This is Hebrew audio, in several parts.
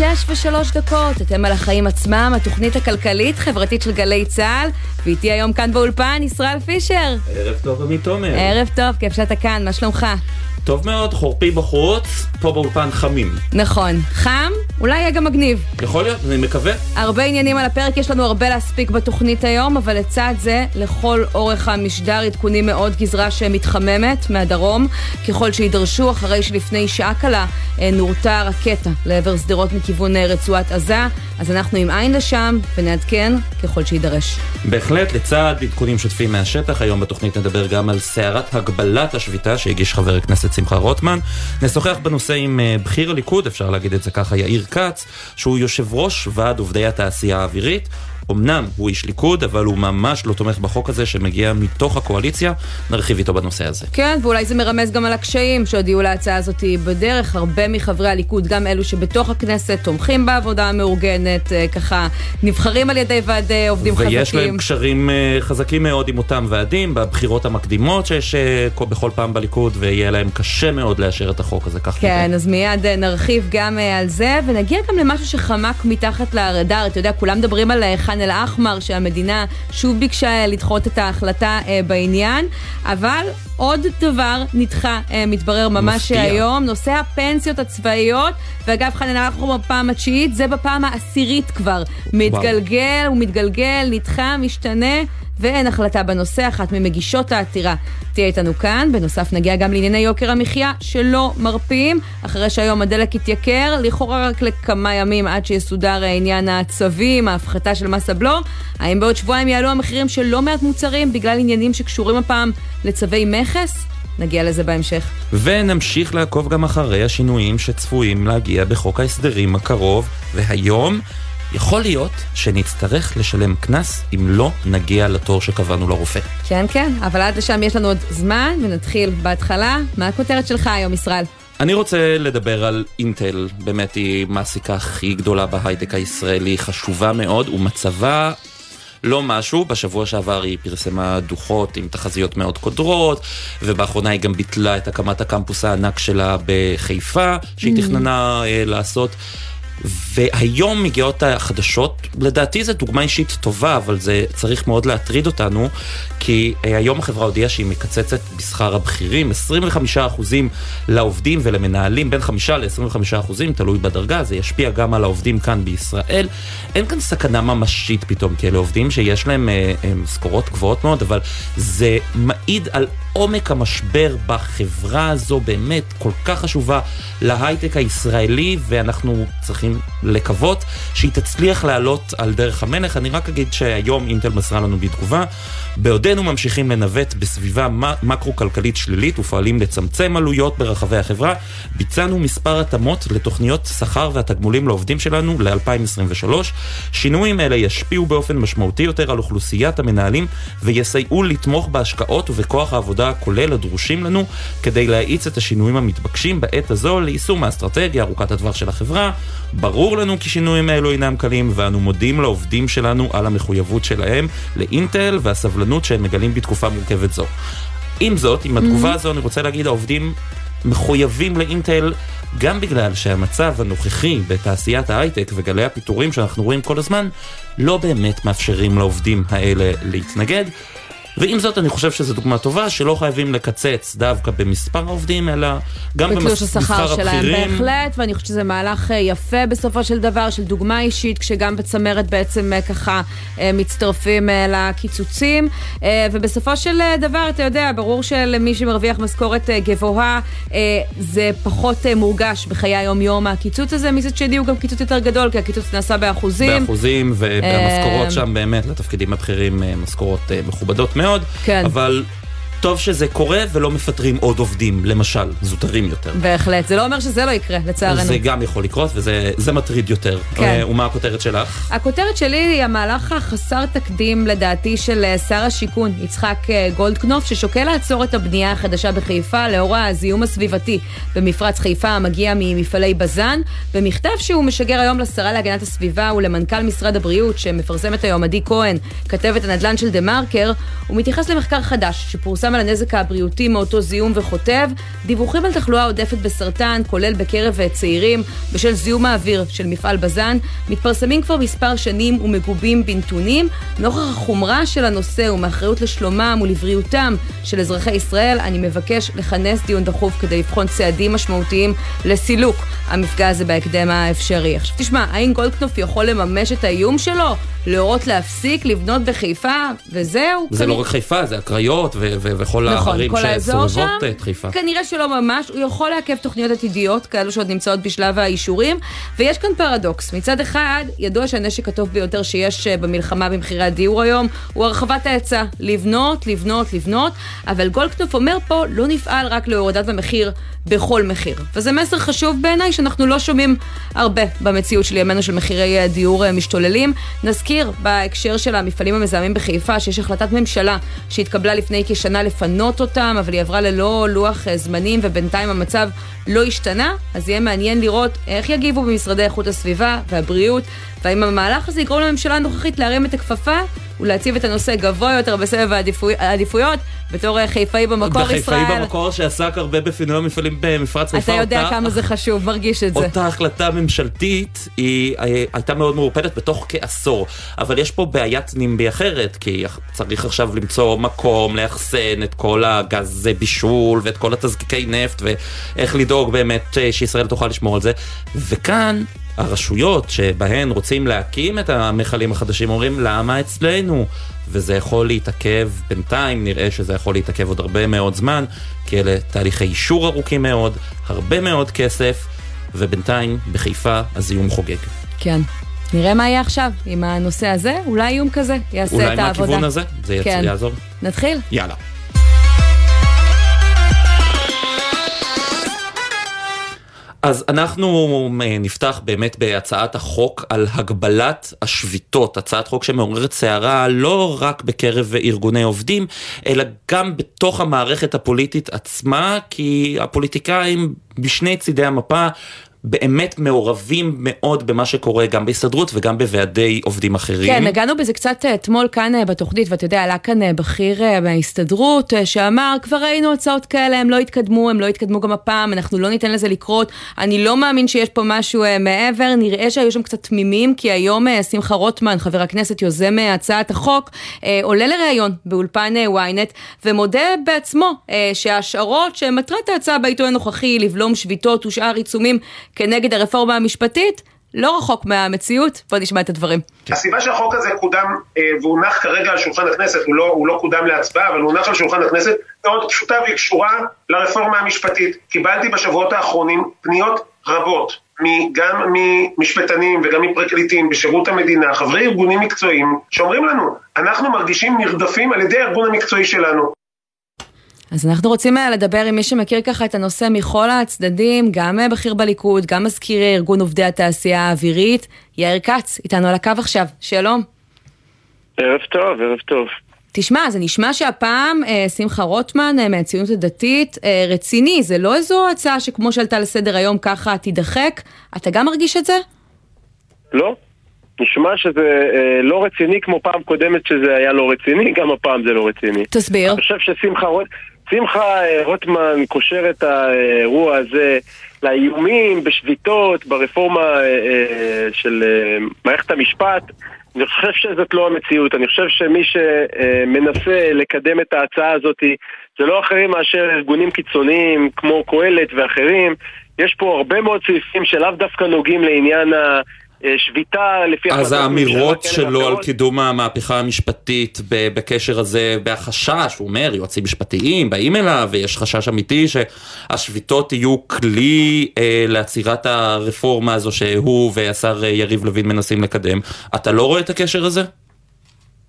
שש ושלוש דקות, אתם על החיים עצמם, התוכנית הכלכלית-חברתית של גלי צה"ל, ואיתי היום כאן באולפן ישראל פישר. ערב טוב עמית תומר. ערב טוב, כיף שאתה כאן, מה שלומך? טוב מאוד, חורפי בחוץ, פה באולפן חמים. נכון, חם, אולי יהיה גם מגניב. יכול להיות, אני מקווה. הרבה עניינים על הפרק, יש לנו הרבה להספיק בתוכנית היום, אבל לצד זה, לכל אורך המשדר עדכונים מאוד גזרה שמתחממת מהדרום, ככל שידרשו, אחרי שלפני שעה קלה אה, נורתה רקטה לעבר שדרות מכיוון אה, רצועת עזה, אז אנחנו עם עין לשם ונעדכן ככל שידרש. בהחלט, לצד עדכונים שוטפים מהשטח, היום בתוכנית נדבר גם על סערת הגבלת השביתה שהגיש חבר הכנסת שמחה רוטמן. נשוחח בנושא עם אה, בכיר הליכוד, אפשר להגיד את זה ככה, יאיר כץ, שהוא יושב ראש ועד עובדי התעשייה האווירית. אמנם הוא איש ליכוד, אבל הוא ממש לא תומך בחוק הזה שמגיע מתוך הקואליציה. נרחיב איתו בנושא הזה. כן, ואולי זה מרמז גם על הקשיים שהודיעו להצעה הזאת בדרך. הרבה מחברי הליכוד, גם אלו שבתוך הכנסת, תומכים בעבודה המאורגנת, אה, ככה נבחרים על ידי ועדי עובדים ויש חזקים. ויש להם קשרים אה, חזקים מאוד עם אותם ועדים בבחירות המקדימות שיש אה, בכל פעם בליכוד, ויהיה להם קשה מאוד לאשר את החוק הזה, כך כן, נראה. אז מיד נרחיב גם על זה, ונגיע גם למשהו שחמק מתחת לרדאר. אתה יודע, כולם מדברים על חאן ח'אן אל-אחמר, שהמדינה שוב ביקשה לדחות את ההחלטה אה, בעניין, אבל עוד דבר נדחה, אה, מתברר ממש מפתיע. היום, נושא הפנסיות הצבאיות, ואגב, ח'אן אל-אחמר בפעם התשיעית, זה בפעם העשירית כבר. מתגלגל ומתגלגל, נדחה, משתנה. ואין החלטה בנושא, אחת ממגישות העתירה תהיה איתנו כאן. בנוסף נגיע גם לענייני יוקר המחיה שלא מרפים, אחרי שהיום הדלק התייקר, לכאורה רק לכמה ימים עד שיסודר עניין הצווים, ההפחתה של מס הבלו. האם בעוד שבועיים יעלו המחירים של לא מעט מוצרים בגלל עניינים שקשורים הפעם לצווי מכס? נגיע לזה בהמשך. ונמשיך לעקוב גם אחרי השינויים שצפויים להגיע בחוק ההסדרים הקרוב, והיום יכול להיות שנצטרך לשלם קנס אם לא נגיע לתור שקבענו לרופא. כן, כן, אבל עד לשם יש לנו עוד זמן, ונתחיל בהתחלה. מה הכותרת שלך היום, ישראל? אני רוצה לדבר על אינטל, באמת היא מעסיקה הכי גדולה בהייטק הישראלי, חשובה מאוד, ומצבה לא משהו, בשבוע שעבר היא פרסמה דוחות עם תחזיות מאוד קודרות, ובאחרונה היא גם ביטלה את הקמת הקמפוס הענק שלה בחיפה, שהיא mm. תכננה uh, לעשות. והיום מגיעות החדשות, לדעתי זו דוגמה אישית טובה, אבל זה צריך מאוד להטריד אותנו, כי אה, היום החברה הודיעה שהיא מקצצת בשכר הבכירים, 25% לעובדים ולמנהלים, בין 5 ל-25%, תלוי בדרגה, זה ישפיע גם על העובדים כאן בישראל. אין כאן סכנה ממשית פתאום, כי אלה עובדים שיש להם אה, אה, משכורות גבוהות מאוד, אבל זה מעיד על עומק המשבר בחברה הזו, באמת כל כך חשובה להייטק הישראלי, ואנחנו צריכים לקוות שהיא תצליח לעלות על דרך המלך. אני רק אגיד שהיום אינטל מסרה לנו בתגובה, בעודנו ממשיכים לנווט בסביבה מקרו-כלכלית שלילית ופועלים לצמצם עלויות ברחבי החברה, ביצענו מספר התאמות לתוכניות שכר והתגמולים לעובדים שלנו ל-2023. שינויים אלה ישפיעו באופן משמעותי יותר על אוכלוסיית המנהלים ויסייעו לתמוך בהשקעות ובכוח העבודה העבודה הכולל הדרושים לנו כדי להאיץ את השינויים המתבקשים בעת הזו ליישום האסטרטגיה ארוכת הטווח של החברה. ברור לנו כי שינויים אלו אינם קלים ואנו מודים לעובדים שלנו על המחויבות שלהם לאינטל והסבלנות שהם מגלים בתקופה מורכבת זו. עם זאת, עם התגובה mm-hmm. הזו אני רוצה להגיד, העובדים מחויבים לאינטל גם בגלל שהמצב הנוכחי בתעשיית ההייטק וגלי הפיטורים שאנחנו רואים כל הזמן לא באמת מאפשרים לעובדים האלה להתנגד. ועם זאת אני חושב שזו דוגמה טובה שלא חייבים לקצץ דווקא במספר העובדים, אלא גם במספר הבכירים. שלהם בהחלט, ואני חושבת שזה מהלך אה, יפה בסופו של דבר, של דוגמה אישית, כשגם בצמרת בעצם אה, ככה אה, מצטרפים לקיצוצים. ובסופו של דבר, אתה יודע, ברור שלמי שמרוויח משכורת גבוהה, זה פחות מורגש בחיי היום-יום הקיצוץ הזה. מצד שני הוא גם קיצוץ יותר גדול, כי הקיצוץ נעשה באחוזים. באחוזים, והמשכורות שם באמת לתפקידים הבכירים משכורות מכובדות מאוד. כן. אבל טוב שזה קורה ולא מפטרים עוד עובדים, למשל, זוטרים יותר. בהחלט, זה לא אומר שזה לא יקרה, לצערנו. זה גם יכול לקרות וזה מטריד יותר. כן. אה, ומה הכותרת שלך? הכותרת שלי היא המהלך החסר תקדים, לדעתי, של אה, שר השיכון, יצחק אה, גולדקנופ, ששוקל לעצור את הבנייה החדשה בחיפה לאור הזיהום הסביבתי במפרץ חיפה המגיע ממפעלי בז"ן. במכתב שהוא משגר היום לשרה להגנת הסביבה ולמנכ"ל משרד הבריאות, שמפרסמת היום עדי כהן, כתבת הנדל"ן של דה מרקר, הוא מתייחס למחקר חדש שפורסם פורסם על הנזק הבריאותי מאותו זיהום וכותב, דיווחים על תחלואה עודפת בסרטן, כולל בקרב צעירים, בשל זיהום האוויר של מפעל בז"ן, מתפרסמים כבר מספר שנים ומגובים בנתונים. נוכח החומרה של הנושא ומאחריות לשלומם ולבריאותם של אזרחי ישראל, אני מבקש לכנס דיון דחוף כדי לבחון צעדים משמעותיים לסילוק המפגע הזה בהקדם האפשרי. עכשיו תשמע, האם גולדקנופ יכול לממש את האיום שלו? להורות להפסיק לבנות בחיפה, וזהו. זה לא רק חיפה, זה הקריות וכל נכון, הערים שסובבות את חיפה. כנראה שלא ממש, הוא יכול לעכב תוכניות עתידיות, כאלו שעוד נמצאות בשלב האישורים, ויש כאן פרדוקס. מצד אחד, ידוע שהנשק הטוב ביותר שיש אה, במלחמה במחירי הדיור היום, הוא הרחבת ההיצע. לבנות, לבנות, לבנות, אבל גולדקנופ אומר פה, לא נפעל רק להורדת המחיר בכל מחיר. וזה מסר חשוב בעיניי שאנחנו לא שומעים הרבה במציאות של ימינו של מחירי דיור אה, משתוללים. נזכיר בהקשר של המפעלים המזהמים בחיפה שיש החלטת ממשלה שהתקבלה לפני כשנה לפנות אותם, אבל היא עברה ללא לוח אה, זמנים ובינתיים המצב לא השתנה, אז יהיה מעניין לראות איך יגיבו במשרדי איכות הסביבה והבריאות, והאם המהלך הזה יגרום לממשלה הנוכחית להרים את הכפפה ולהציב את הנושא גבוה יותר בסבב העדיפויות, בתור חיפאי במקור ישראל. בחיפאי במקור שעסק הרבה בפינוי המפעלים במפרץ חיפה. אתה יודע אותה, כמה זה חשוב, מרגיש את זה. אותה החלטה ממשלתית היא אה, הייתה מאוד מעורפדת בתוך כעשור, אבל יש פה בעיית נימבי אחרת, כי צריך עכשיו למצוא מקום לאחסן את כל הגז בישול ואת כל התזקיקי נפט ואיך לדאוג באמת אה, שישראל תוכל לשמור על זה, וכאן הרשויות שבהן רוצים להקים את המכלים החדשים אומרים למה אצלנו? וזה יכול להתעכב בינתיים, נראה שזה יכול להתעכב עוד הרבה מאוד זמן, כי אלה תהליכי אישור ארוכים מאוד, הרבה מאוד כסף, ובינתיים בחיפה הזיהום חוגג. כן. נראה מה יהיה עכשיו עם הנושא הזה, אולי איום כזה יעשה את העבודה. אולי מהכיוון הזה, זה כן. יעזור. נתחיל? יאללה. אז אנחנו אה, נפתח באמת בהצעת החוק על הגבלת השביתות, הצעת חוק שמעוררת סערה לא רק בקרב ארגוני עובדים, אלא גם בתוך המערכת הפוליטית עצמה, כי הפוליטיקאים בשני צידי המפה באמת מעורבים מאוד במה שקורה גם בהסתדרות וגם בוועדי עובדים אחרים. כן, נגענו בזה קצת אה, אתמול כאן אה, בתוכנית, ואתה יודע, עלה כאן אה, בכיר מההסתדרות שאמר, כבר ראינו הצעות כאלה, הם לא התקדמו, הם לא התקדמו גם הפעם, אנחנו לא ניתן לזה לקרות. אני לא מאמין שיש פה משהו מעבר, נראה שהיו שם קצת תמימים, כי היום שמחה רוטמן, חבר הכנסת, יוזם הצעת החוק, עולה לראיון באולפן ynet, ומודה בעצמו שההשערות שמטרת ההצעה בעיתוי הנוכחי, לבלום שביתות ושאר עיצומים, כנגד הרפורמה המשפטית, לא רחוק מהמציאות. בוא נשמע את הדברים. הסיבה שהחוק הזה קודם אה, והונח כרגע על שולחן הכנסת, הוא לא, הוא לא קודם להצבעה, אבל הוא הונח על שולחן הכנסת, מאוד פשוטה והיא קשורה לרפורמה המשפטית. קיבלתי בשבועות האחרונים פניות רבות, גם ממשפטנים וגם מפרקליטים בשירות המדינה, חברי ארגונים מקצועיים, שאומרים לנו, אנחנו מרגישים נרדפים על ידי הארגון המקצועי שלנו. אז אנחנו רוצים אה, לדבר עם מי שמכיר ככה את הנושא מכל הצדדים, גם אה, בכיר בליכוד, גם מזכיר ארגון עובדי התעשייה האווירית, יאיר כץ, איתנו על הקו עכשיו, שלום. ערב טוב, ערב טוב. תשמע, זה נשמע שהפעם אה, שמחה רוטמן אה, מהציונות הדתית אה, רציני, זה לא איזו הצעה שכמו שעלתה לסדר היום ככה תידחק, אתה גם מרגיש את זה? לא, נשמע שזה אה, לא רציני כמו פעם קודמת שזה היה לא רציני, גם הפעם זה לא רציני. תסביר. אני חושב ששמחה רוטמן... שמחה אה, רוטמן קושר את האירוע הזה לאיומים, בשביתות, ברפורמה אה, אה, של מערכת המשפט. אני חושב שזאת לא המציאות, אני חושב שמי שמנסה לקדם את ההצעה הזאת זה לא אחרים מאשר ארגונים קיצוניים כמו קהלת ואחרים. יש פה הרבה מאוד סעיפים שלאו דווקא נוגעים לעניין ה... אה, שביתה לפי אז האמירות שלו על קידום המהפכה המשפטית בקשר הזה, בהחשש, הוא אומר, יועצים משפטיים באים אליו ויש חשש אמיתי שהשביתות יהיו כלי אה, לעצירת הרפורמה הזו שהוא והשר יריב לוין מנסים לקדם. אתה לא רואה את הקשר הזה?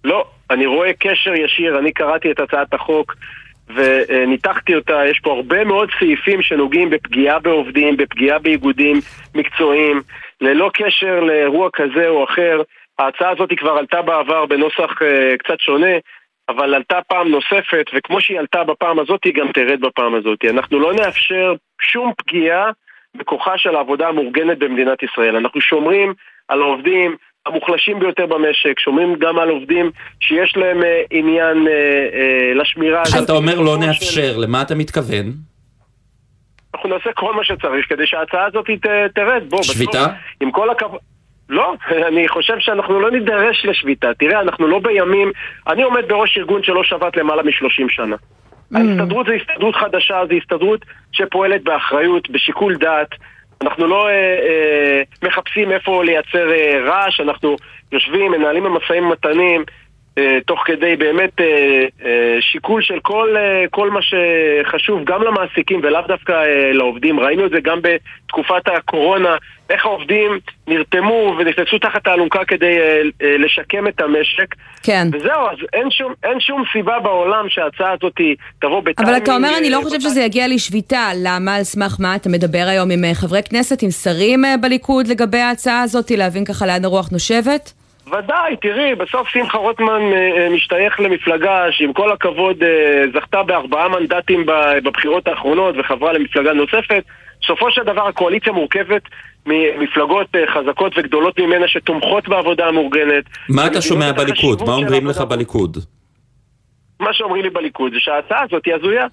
לא, אני רואה קשר ישיר, אני קראתי את הצעת החוק וניתחתי אותה, יש פה הרבה מאוד סעיפים שנוגעים בפגיעה בעובדים, בפגיעה באיגודים מקצועיים, ללא קשר לאירוע כזה או אחר. ההצעה הזאת כבר עלתה בעבר בנוסח uh, קצת שונה, אבל עלתה פעם נוספת, וכמו שהיא עלתה בפעם הזאת, היא גם תרד בפעם הזאת. אנחנו לא נאפשר שום פגיעה בכוחה של העבודה המאורגנת במדינת ישראל. אנחנו שומרים על העובדים, המוחלשים ביותר במשק, שומרים גם על עובדים שיש להם אה, עניין אה, אה, לשמירה. כשאתה אומר לא נאפשר, למה אתה מתכוון? אנחנו נעשה כל מה שצריך כדי שההצעה הזאת ת, תרד. בוא, שביתה? עם כל הכבוד... לא, אני חושב שאנחנו לא נידרש לשביתה. תראה, אנחנו לא בימים... אני עומד בראש ארגון שלא שבת למעלה מ-30 שנה. Mm. ההסתדרות זו הסתדרות חדשה, זו הסתדרות שפועלת באחריות, בשיקול דעת. אנחנו לא אה, אה, מחפשים איפה לייצר אה, רעש, אנחנו יושבים, מנהלים במשאים ומתנים, תוך כדי באמת אה, אה, שיקול של כל, אה, כל מה שחשוב גם למעסיקים ולאו דווקא אה, לעובדים. ראינו את זה גם בתקופת הקורונה, איך העובדים נרתמו ונכנסו תחת האלונקה כדי אה, אה, לשקם את המשק. כן. וזהו, אז אין שום, אין שום סיבה בעולם שההצעה הזאת תבוא בטיימינג... אבל אתה אומר, אני לא אה, חושב שזה יגיע לשביתה. למה? על סמך מה? אתה מדבר היום עם אה, חברי כנסת, עם שרים אה, בליכוד לגבי ההצעה הזאת, להבין ככה לאן הרוח נושבת? ודאי, תראי, בסוף שמחה רוטמן אה, אה, משתייך למפלגה שעם כל הכבוד אה, זכתה בארבעה מנדטים בבחירות האחרונות וחברה למפלגה נוספת. בסופו של דבר הקואליציה מורכבת ממפלגות חזקות וגדולות ממנה שתומכות בעבודה המאורגנת. מה אתה שומע את בליכוד? מה אומרים לך. בליכוד? מה שאומרים לי בליכוד זה שההצעה הזאת היא הזויה.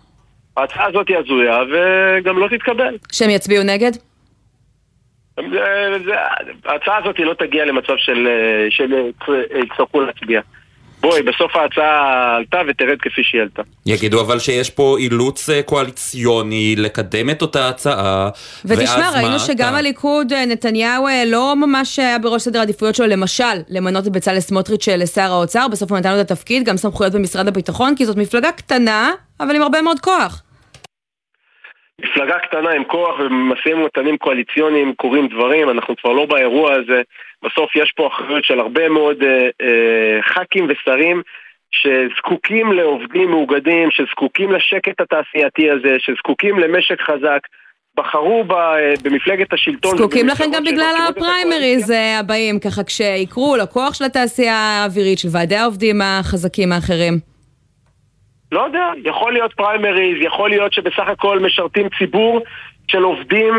ההצעה הזאת היא הזויה וגם לא תתקבל. שהם יצביעו נגד? זה- זה- ההצעה הזאת לא תגיע למצב של אה, של, אה, יצטרכו להצביע. בואי, בסוף ההצעה עלתה ותרד כפי שהיא עלתה. יגידו אבל שיש פה אילוץ אה, קואליציוני לקדם את אותה הצעה, ותשמע, ראינו מה? שגם אתה- הליכוד, אה, נתניהו אה, לא ממש היה בראש סדר העדיפויות שלו, למשל, למנות את בצלאל סמוטריץ' אה, לשר האוצר, בסוף הוא נתן לו את התפקיד, גם סמכויות במשרד הביטחון, כי זאת מפלגה קטנה, אבל עם הרבה מאוד כוח. מפלגה קטנה עם כוח ובמשאים ומתנים קואליציוניים קורים דברים, אנחנו כבר לא באירוע הזה. בסוף יש פה אחריות של הרבה מאוד אה, אה, ח"כים ושרים שזקוקים לעובדים מאוגדים, שזקוקים לשקט התעשייתי הזה, שזקוקים למשק חזק. בחרו ב, אה, במפלגת השלטון. זקוקים לכם גם בגלל הפריימריז. אה, הבאים, ככה כשיקרו לכוח של התעשייה האווירית, של ועדי העובדים החזקים האחרים. לא יודע, יכול להיות פריימריז, יכול להיות שבסך הכל משרתים ציבור של עובדים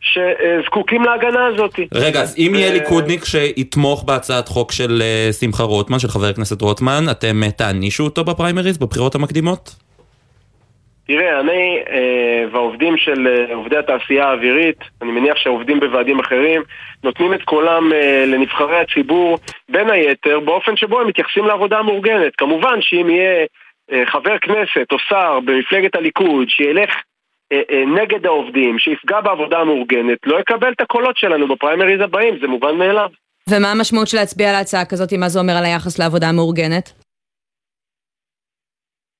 שזקוקים להגנה הזאת. רגע, אז אם יהיה ו- ליכודניק שיתמוך בהצעת חוק של אה, שמחה רוטמן, של חבר הכנסת רוטמן, אתם אה, תענישו אותו בפריימריז, בבחירות המקדימות? תראה, אני אה, והעובדים של אה, עובדי התעשייה האווירית, אני מניח שהעובדים בוועדים אחרים, נותנים את קולם אה, לנבחרי הציבור, בין היתר, באופן שבו הם מתייחסים לעבודה המאורגנת. כמובן שאם יהיה אה, חבר כנסת או שר במפלגת הליכוד שילך אה, אה, נגד העובדים, שיפגע בעבודה המאורגנת, לא יקבל את הקולות שלנו בפריימריז הבאים, זה מובן מאליו. ומה המשמעות של להצביע על ההצעה כזאת, מה זה אומר על היחס לעבודה המאורגנת?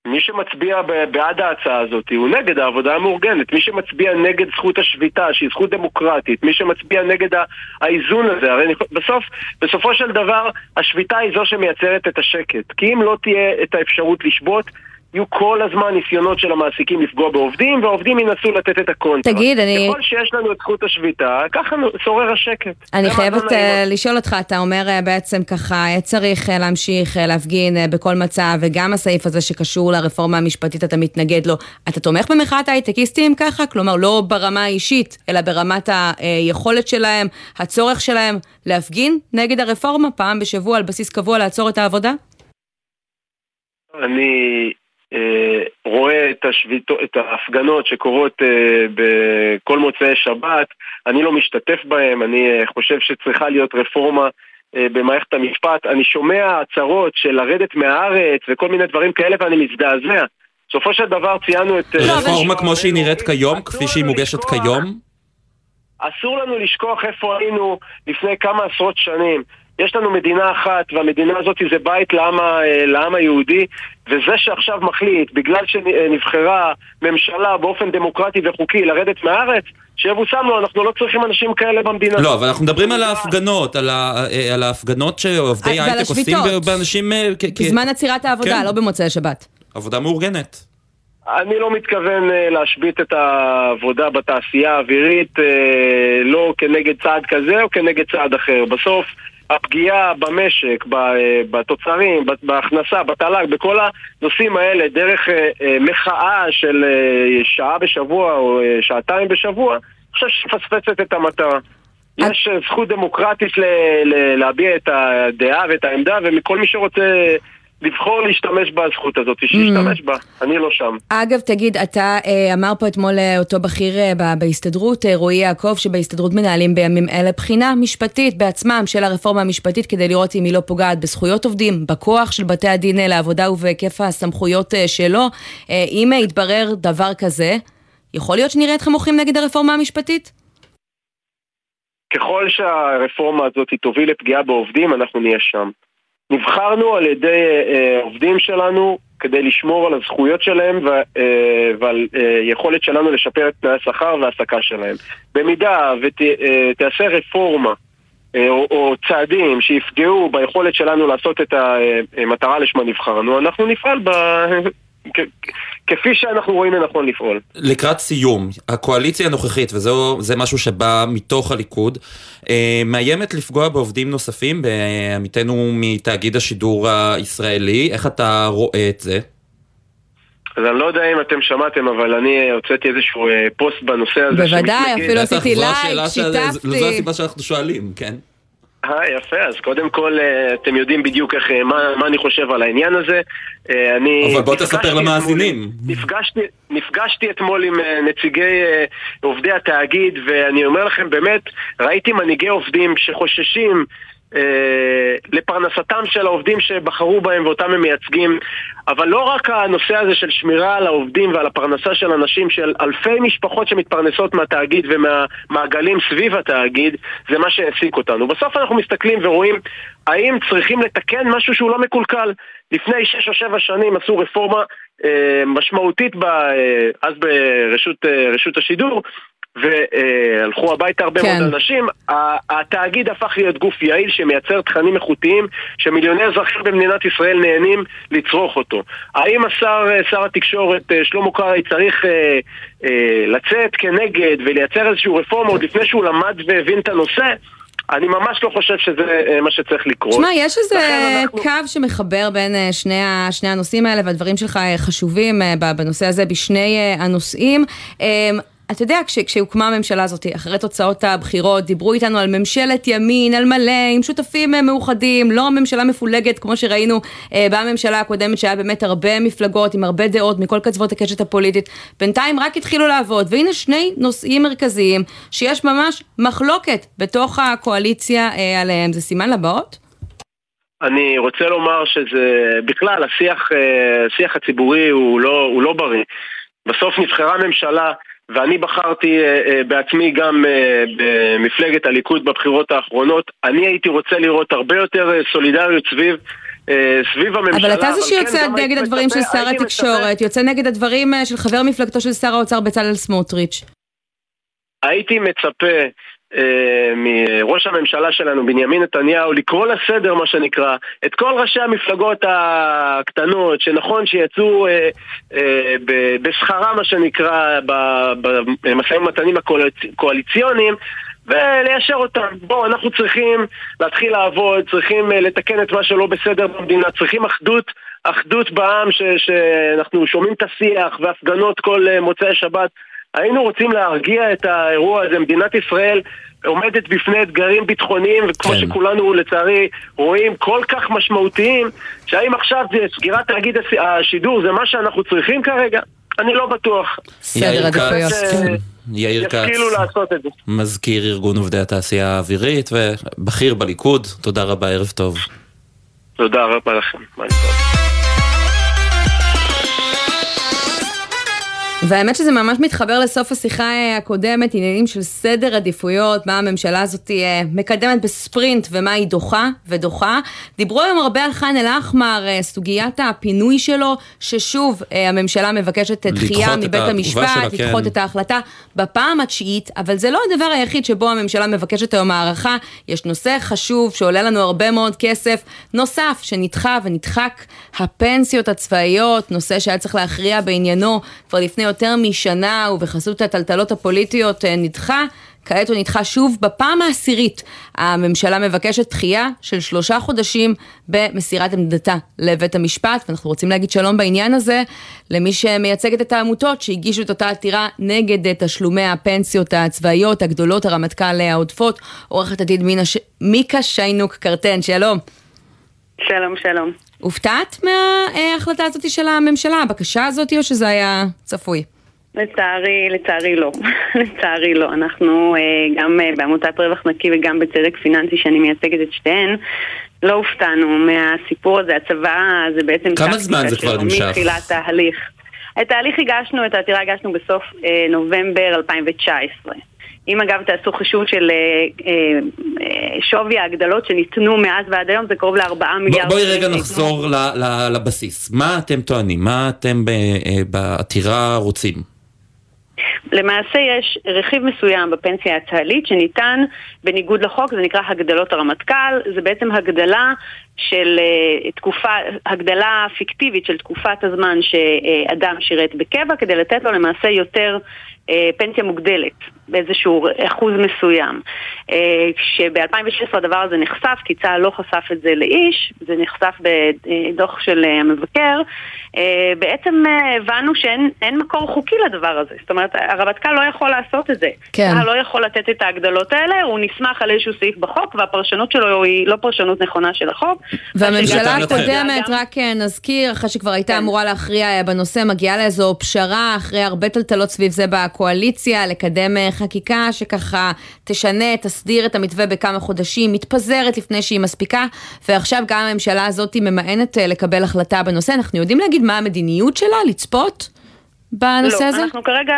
מי שמצביע בעד ההצעה הזאת הוא נגד העבודה המאורגנת. מי שמצביע נגד זכות השביתה, שהיא זכות דמוקרטית, מי שמצביע נגד האיזון הזה, הרי אני- בסוף, בסופו של דבר, השביתה היא זו שמייצרת את השקט. כי אם לא תהיה את האפשרות לשבות, יהיו כל הזמן ניסיונות של המעסיקים לפגוע בעובדים, והעובדים ינסו לתת את הקונטרה. תגיד, אני- ככל שיש לנו את זכות השביתה, ככה שורר השקט. אני חייבת אותי. לשאול אותך, אתה אומר אה, בעצם ככה, אה, צריך אה, להמשיך אה, להפגין אה, בכל מצב, וגם הסעיף הזה שקשור לרפורמה המשפטית, אתה מתנגד לו. אתה תומך במחאת ההייטקיסטים ככה? כלומר, לא ברמה האישית, אלא ברמת היכולת שלהם, הצורך שלהם להפגין נגד הרפורמה פעם בשבוע על בסיס קבוע לעצור את העבודה? אני רואה את, השביתו, את ההפגנות שקורות אה, בכל מוצאי שבת, אני לא משתתף בהן, אני אה, חושב שצריכה להיות רפורמה אה, במערכת המשפט. אני שומע הצהרות של לרדת מהארץ וכל מיני דברים כאלה ואני מזדעזע. בסופו של דבר ציינו את... אה, לא, רפורמה כמו שהיא נראית כיום, כפי שהיא מוגשת. כיום? אסור לנו לשכוח איפה היינו לפני כמה עשרות שנים. יש לנו מדינה אחת, והמדינה הזאת זה בית לעם, לעם היהודי, וזה שעכשיו מחליט, בגלל שנבחרה ממשלה באופן דמוקרטי וחוקי לרדת מהארץ, שיבושם לו, אנחנו לא צריכים אנשים כאלה במדינה. לא, אבל אנחנו מדברים על ההפגנות, על ה- אה, על ההפגנות שעובדי ועל הייטק עושים. באנשים... אה, בזמן עצירת העבודה, כן. לא במוצאי שבת. עבודה מאורגנת. אני לא מתכוון אה, להשבית את העבודה בתעשייה האווירית, אה, לא כנגד צעד כזה או כנגד צעד אחר. בסוף הפגיעה במשק, אה, בתוצרים, בהכנסה, בתל"ג, בכל הנושאים האלה, דרך אה, אה, מחאה של שעה בשבוע או שעתיים בשבוע, אני חושב שמפספסת את המטרה. יש זכות דמוקרטית להביע את הדעה ואת העמדה, ומכל מי שרוצה לבחור להשתמש בזכות הזאת, שישתמש mm. בה, אני לא שם. אגב, תגיד, אתה אה, אמר פה אתמול אה, אותו בכיר אה, בהסתדרות, רועי יעקב, שבהסתדרות מנהלים בימים אלה בחינה משפטית בעצמם של הרפורמה המשפטית כדי לראות אם היא לא פוגעת בזכויות עובדים, בכוח של בתי הדין לעבודה ובהיקף הסמכויות שלו. אם יתברר דבר כזה, יכול להיות שנראה אתכם מוחים נגד הרפורמה המשפטית? ככל שהרפורמה הזאת תוביל לפגיעה בעובדים, אנחנו נהיה שם. נבחרנו על ידי אה, עובדים שלנו כדי לשמור על הזכויות שלהם אה, ועל אה, יכולת שלנו לשפר את תנאי השכר וההעסקה שלהם. במידה ותעשה אה, רפורמה אה, או, או צעדים שיפגעו ביכולת שלנו לעשות את המטרה לשמה נבחרנו, אנחנו נפעל ב... כפי שאנחנו רואים לנכון לפעול. לקראת סיום, הקואליציה הנוכחית, וזה משהו שבא מתוך הליכוד, אה, מאיימת לפגוע בעובדים נוספים, בעמיתנו מתאגיד השידור הישראלי. איך אתה רואה את זה? אז אני לא יודע אם אתם שמעתם, אבל אני הוצאתי איזשהו אה, פוסט בנושא הזה. בוודאי, אפילו עשיתי לייק, שיתפתי. זו הסיבה שאנחנו שואלים, כן? אה, יפה, אז קודם כל אה, אתם יודעים בדיוק איך, אה, מה, מה אני חושב על העניין הזה. אה, אני... אבל בוא תספר למאזינים. נפגשתי, נפגשתי אתמול עם נציגי עובדי התאגיד, ואני אומר לכם, באמת, ראיתי מנהיגי עובדים שחוששים לפרנסתם של העובדים שבחרו בהם ואותם הם מייצגים אבל לא רק הנושא הזה של שמירה על העובדים ועל הפרנסה של אנשים של אלפי משפחות שמתפרנסות מהתאגיד ומהמעגלים סביב התאגיד זה מה שהעסיק אותנו. בסוף אנחנו מסתכלים ורואים האם צריכים לתקן משהו שהוא לא מקולקל. לפני שש או שבע שנים עשו רפורמה אה, משמעותית ב, אה, אז ברשות אה, השידור והלכו הביתה הרבה כן. מאוד אנשים, התאגיד הפך להיות גוף יעיל שמייצר תכנים איכותיים שמיליוני אזרחים במדינת ישראל נהנים לצרוך אותו. האם השר, שר התקשורת אה, שלמה קרעי צריך אה, אה, לצאת כנגד ולייצר איזשהו רפורמה עוד לפני שהוא למד והבין את הנושא? אני ממש לא חושב שזה אה, מה שצריך לקרות. תשמע, יש איזה אנחנו... קו שמחבר בין אה, שני, שני הנושאים האלה, והדברים שלך חשובים בנושא הזה בשני הנושאים. אתה יודע, כש, כשהוקמה הממשלה הזאת, אחרי תוצאות הבחירות, דיברו איתנו על ממשלת ימין, על מלא, עם שותפים אה, מאוחדים, לא ממשלה מפולגת, כמו שראינו אה, בממשלה הקודמת, שהיה באמת הרבה מפלגות, עם הרבה דעות, מכל קצוות הקשת הפוליטית. בינתיים רק התחילו לעבוד, והנה שני נושאים מרכזיים, שיש ממש מחלוקת בתוך הקואליציה אה, עליהם. זה סימן לבאות? אני רוצה לומר שזה, בכלל, השיח, אה, השיח הציבורי הוא לא, הוא לא בריא. בסוף נבחרה ממשלה ואני בחרתי uh, uh, בעצמי גם uh, במפלגת הליכוד בבחירות האחרונות. אני הייתי רוצה לראות הרבה יותר סולידריות סביב סביב הממשלה. אבל אתה זה שיוצא כן, נגד הדברים של שר התקשורת, יוצא נגד הדברים של חבר מפלגתו של שר האוצר בצלאל סמוטריץ'. הייתי מצפה אה, מראש הממשלה שלנו, בנימין נתניהו, לקרוא לסדר, מה שנקרא, את כל ראשי המפלגות הקטנות, שנכון שיצאו אה, אה, בשכרה, מה שנקרא, במשאים ומתנים הקואליציוניים, וליישר אותם. בואו, אנחנו צריכים להתחיל לעבוד, צריכים לתקן את מה שלא בסדר במדינה, צריכים אחדות, אחדות בעם, ש, שאנחנו שומעים את השיח והפגנות כל מוצאי שבת. היינו רוצים להרגיע את האירוע הזה. מדינת ישראל עומדת בפני אתגרים ביטחוניים, וכמו כן. שכולנו לצערי רואים, כל כך משמעותיים, שהאם עכשיו סגירת תאגיד השידור זה מה שאנחנו צריכים כרגע? אני לא בטוח. סדר עדיפויות. כן. יאיר כץ, מזכיר ארגון עובדי התעשייה האווירית ובכיר בליכוד, תודה רבה, ערב טוב. תודה רבה לכם. ביי טוב. והאמת שזה ממש מתחבר לסוף השיחה אה, הקודמת, עניינים של סדר עדיפויות, מה הממשלה הזאת אה, מקדמת בספרינט ומה היא דוחה ודוחה. דיברו היום הרבה על ח'אן אל-אחמר, אה, סוגיית הפינוי שלו, ששוב הממשלה מבקשת דחייה מבית המשפט, שלה, לדחות כן. את ההחלטה בפעם התשיעית, אבל זה לא הדבר היחיד שבו הממשלה מבקשת היום הערכה, יש נושא חשוב שעולה לנו הרבה מאוד כסף, נוסף שנדחה ונדחק, הפנסיות הצבאיות, נושא שהיה צריך להכריע בעניינו כבר לפני יותר משנה ובחסות הטלטלות הפוליטיות אה, נדחה. כעת הוא נדחה שוב בפעם העשירית. הממשלה מבקשת דחייה של שלושה חודשים במסירת עמדתה לבית המשפט, ואנחנו רוצים להגיד שלום בעניין הזה למי שמייצגת את העמותות שהגישו את אותה עתירה נגד תשלומי הפנסיות הצבאיות הגדולות, הרמטכ"ל העודפות, עורכת הדין מיקה שיינוק קרטן, שלום. שלום, שלום. הופתעת מההחלטה הזאת של הממשלה, הבקשה הזאת, או שזה היה צפוי? לצערי, לצערי לא. לצערי לא. אנחנו אה, גם אה, בעמותת רווח נקי וגם בצדק פיננסי שאני מייצגת את שתיהן, לא הופתענו מהסיפור הזה. הצבא זה בעצם... כמה זמן זה כבר נמשך? מתחילת ההליך. את ההליך הגשנו, את העתירה הגשנו בסוף אה, נובמבר 2019. אם אגב תעשו חישוב של אה, אה, אה, שווי ההגדלות שניתנו מאז ועד היום, זה קרוב לארבעה מיליארד. בואי רגע נחזור לבסיס. מה אתם טוענים? מה אתם בעתירה רוצים? למעשה יש רכיב מסוים בפנסיה הצה"לית שניתן בניגוד לחוק, זה נקרא הגדלות הרמטכ"ל, זה בעצם הגדלה של תקופה, הגדלה פיקטיבית של תקופת הזמן שאדם שירת בקבע כדי לתת לו למעשה יותר פנסיה מוגדלת. באיזשהו אחוז מסוים. כשב-2016 הדבר הזה נחשף, כי צה"ל לא חשף את זה לאיש, זה נחשף בדוח של המבקר, אה, בעצם אה, הבנו שאין מקור חוקי לדבר הזה. זאת אומרת, הרמטכ"ל לא יכול לעשות את זה. כן. צה"ל לא יכול לתת את ההגדלות האלה, הוא נסמך על איזשהו סעיף בחוק, והפרשנות שלו היא לא פרשנות נכונה של החוק. והממשלה הקודמת, רק אה, נזכיר, אחרי שכבר הייתה כן. אמורה להכריע בנושא, מגיעה לאיזו פשרה, אחרי הרבה טלטלות סביב זה בקואליציה, לקדם חקיקה שככה תשנה, תסדיר את המתווה בכמה חודשים, מתפזרת לפני שהיא מספיקה, ועכשיו גם הממשלה הזאת ממאנת לקבל החלטה בנושא. אנחנו יודעים להגיד מה המדיניות שלה, לצפות בנושא לא, הזה? לא, אנחנו כרגע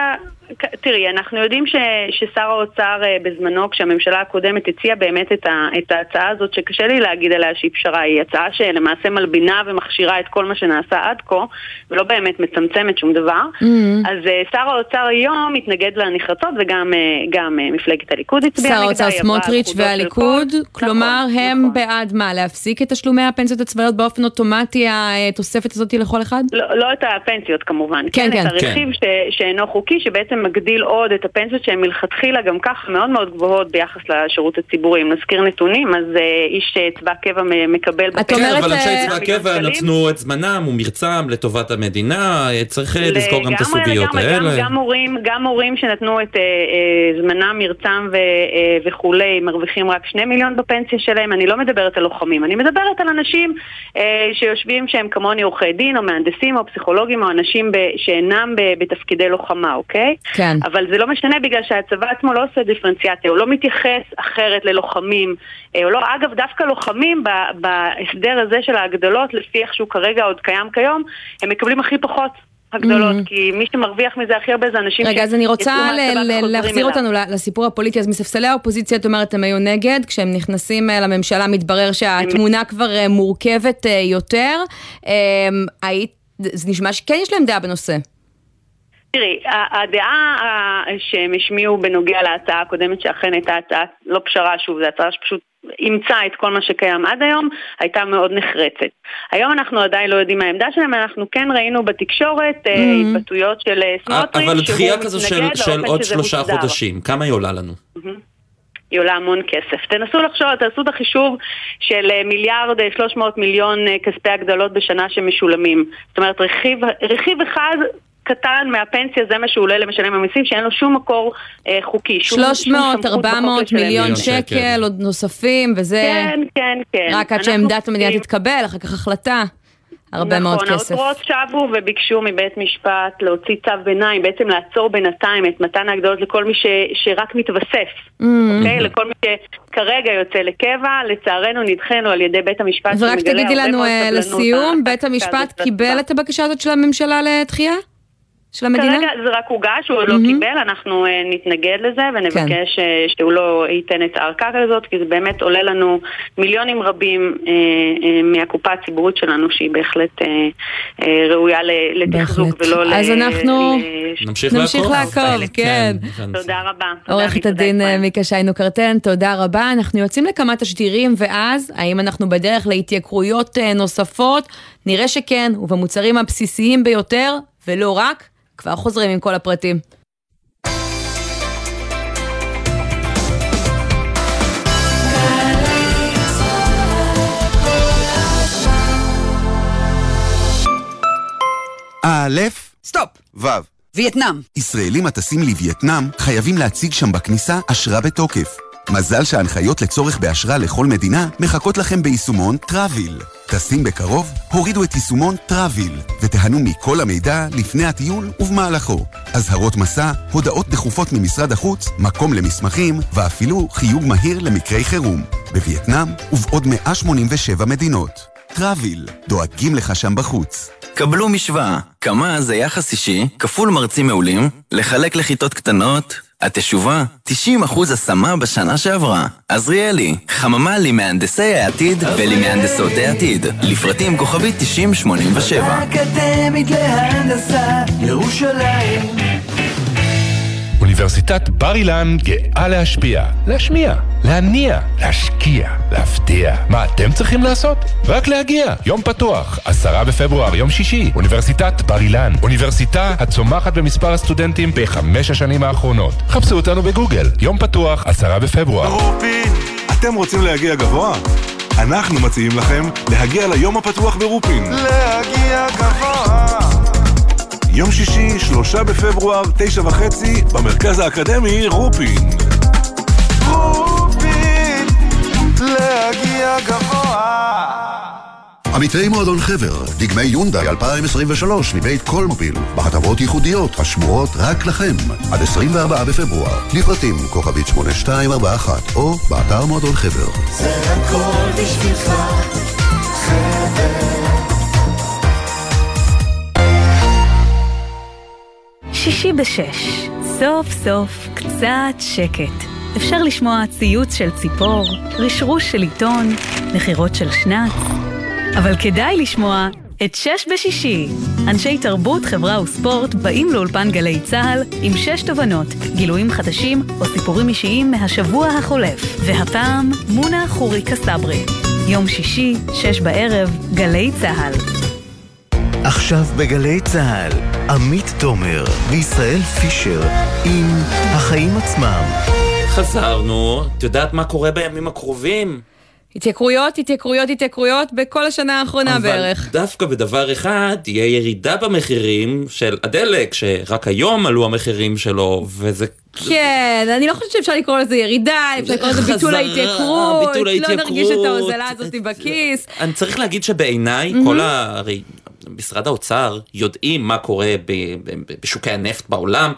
תראי, אנחנו יודעים ש, ששר האוצר אה, בזמנו, כשהממשלה הקודמת הציעה באמת את, ה, את ההצעה הזאת, שקשה לי להגיד עליה שהיא פשרה, היא הצעה שלמעשה מלבינה ומכשירה את כל מה שנעשה עד כה, ולא באמת מצמצמת שום דבר. Mm-hmm. אז uh, שר האוצר היום מתנגד לה נחרצות, וגם uh, גם, מפלגת הליכוד הצביעה נגדה. שר האוצר סמוטריץ' והליכוד, כלומר נכון, הם נכון. בעד מה? להפסיק את תשלומי הפנסיות הצבאיות באופן אוטומטי, התוספת הזאת לכל אחד? לא, לא את הפנסיות כמובן, כן, כן, כן. את הרכיב כן. ש, שאינו חוקי, שבעצם בעצם מגדיל עוד את הפנסיות שהן מלכתחילה גם כך מאוד מאוד גבוהות ביחס לשירות הציבורי. אם נזכיר נתונים, אז uh, איש uh, צבא הקבע מקבל בפנסיה. כן, אבל אנשי צבא הקבע נתנו את זמנם ומרצם לטובת המדינה, צריך לזכור גם את הסוגיות האלה. גם, גם, מורים, גם מורים שנתנו את זמנם, מרצם ו, וכולי, מרוויחים רק שני מיליון בפנסיה שלהם. אני לא מדברת על לוחמים, אני מדברת על אנשים שיושבים שהם כמוני עורכי דין או מהנדסים או פסיכולוגים או אנשים שאינם בתפקידי לוחמה, אוקיי? כן. אבל זה לא משנה בגלל שהצבא עצמו לא עושה דיפרנציאציה, הוא לא מתייחס אחרת ללוחמים. או אה, לא, אגב, דווקא לוחמים בהסדר הזה של ההגדלות, לפי איך שהוא כרגע עוד קיים כיום, הם מקבלים הכי פחות. הגדולות, mm-hmm. כי מי שמרוויח מזה הכי הרבה זה אנשים רגע, אז אני רוצה להחזיר אותנו לסיפור הפוליטי, אז מספסלי האופוזיציה, את אומרת, הם היו נגד, כשהם נכנסים אה, לממשלה מתברר שהתמונה כבר אה, מורכבת יותר. זה נשמע שכן יש להם דעה בנושא. תראי, הדעה שהם השמיעו בנוגע להצעה הקודמת, שאכן הייתה הצעה, לא פשרה שוב, זו הצעה שפשוט אימצה את כל מה שקיים עד היום, הייתה מאוד נחרצת. היום אנחנו עדיין לא יודעים מה העמדה שלהם, אנחנו כן ראינו בתקשורת אה, mm-hmm. התבטאויות של אה, סמוטריץ', אבל דחייה כזו של, של עוד שלושה מוסדר. חודשים, כמה היא עולה לנו? Mm-hmm. היא עולה המון כסף. תנסו לחשוב, תעשו את החישוב של אה, מיליארד 300 מיליון כספי הגדלות בשנה שמשולמים. זאת אומרת, רכיב, רכיב אחד קטן מהפנסיה זה מה שהוא עולה למשלם המיסים, שאין לו שום מקור אה, חוקי. 300, 400 מיליון שקל, עוד נוספים, וזה... כן, כן, כן. רק עד שעמדת המדינה תתקבל, אחר כך החלטה. הרבה נכון, מאוד כסף. נכון, העותרות שבו וביקשו מבית משפט להוציא צו ביניים, בעצם לעצור בינתיים את מתן ההגדלות לכל מי ש, שרק מתווסף, mm-hmm. אוקיי? לכל מי שכרגע יוצא לקבע, לצערנו נדחנו על ידי בית המשפט ורק תגידי לנו אה, לסיום, בית המשפט קיבל את הבקשה הזאת של הממשלה לדחייה? של המדינה? כרגע זה רק הוגש, הוא עוד mm-hmm. לא קיבל, אנחנו uh, נתנגד לזה ונבקש כן. uh, שהוא לא ייתן את הארכה הזאת, כי זה באמת עולה לנו מיליונים רבים uh, uh, מהקופה הציבורית שלנו, שהיא בהחלט uh, uh, ראויה לתחזוק ולא ל... אז אנחנו נמשיך, נמשיך לעקוב, לעקוב כן. כן. תודה רבה. עורכת הדין מיקה שיינו קרטן, תודה רבה. אנחנו יוצאים לכמה תשדירים, ואז, האם אנחנו בדרך להתייקרויות נוספות? נראה שכן, ובמוצרים הבסיסיים ביותר, ולא רק, כבר חוזרים עם כל הפרטים. א', סטופ. ו'. וייטנאם. ישראלים הטסים לווייטנאם חייבים להציג שם בכניסה אשרה בתוקף. מזל שההנחיות לצורך באשרה לכל מדינה מחכות לכם ביישומון טראוויל. טסים בקרוב? הורידו את יישומון טראביל ותיהנו מכל המידע לפני הטיול ובמהלכו. אזהרות מסע, הודעות דחופות ממשרד החוץ, מקום למסמכים ואפילו חיוג מהיר למקרי חירום. בווייטנאם ובעוד 187 מדינות. טראביל, דואגים לך שם בחוץ. קבלו משוואה, כמה זה יחס אישי, כפול מרצים מעולים, לחלק לכיתות קטנות, התשובה, 90% השמה בשנה שעברה. עזריאלי, חממה למהנדסי העתיד ולמהנדסות העתיד. לפרטים כוכבית 9087. האקדמית להנדסה, ירושלים. אוניברסיטת בר אילן גאה להשפיע, להשמיע, להניע, להשקיע, להפתיע. מה אתם צריכים לעשות? רק להגיע. יום פתוח, עשרה בפברואר, יום שישי, אוניברסיטת בר אילן. אוניברסיטה הצומחת במספר הסטודנטים בחמש השנים האחרונות. חפשו אותנו בגוגל. יום פתוח, עשרה בפברואר. רופין, אתם רוצים להגיע גבוה? אנחנו מציעים לכם להגיע ליום הפתוח ברופין. להגיע גבוה. יום שישי, שלושה בפברואר, תשע וחצי, במרכז האקדמי רופין. רופין, להגיע גבוה. עמיתי מועדון חבר, דגמי יונדאי 2023 מבית קולמוביל, בהטבות ייחודיות השמורות רק לכם, עד 24 בפברואר. לפרטים כוכבית 8241 או באתר מועדון חבר. זה הכל בשבילך, חבר. שישי בשש, סוף סוף קצת שקט. אפשר לשמוע ציוץ של ציפור, רשרוש של עיתון, נחירות של שנץ, אבל כדאי לשמוע את שש בשישי. אנשי תרבות, חברה וספורט באים לאולפן גלי צה"ל עם שש תובנות, גילויים חדשים או סיפורים אישיים מהשבוע החולף. והפעם, מונה חוריקה סברי. יום שישי, שש בערב, גלי צה"ל. עכשיו בגלי צה"ל, עמית תומר וישראל פישר עם החיים עצמם. חזרנו, את יודעת מה קורה בימים הקרובים? התייקרויות, התייקרויות, התייקרויות בכל השנה האחרונה בערך. אבל דווקא בדבר אחד, תהיה ירידה במחירים של הדלק, שרק היום עלו המחירים שלו, וזה... כן, אני לא חושבת שאפשר לקרוא לזה ירידה, אפשר לקרוא לזה ביטול ההתייקרות, לא. נרגיש את ההוזלה הזאת בכיס. אני צריך להגיד שבעיניי, כל ה... הרי משרד האוצר יודעים מה קורה בשוקי הנפט בעולם,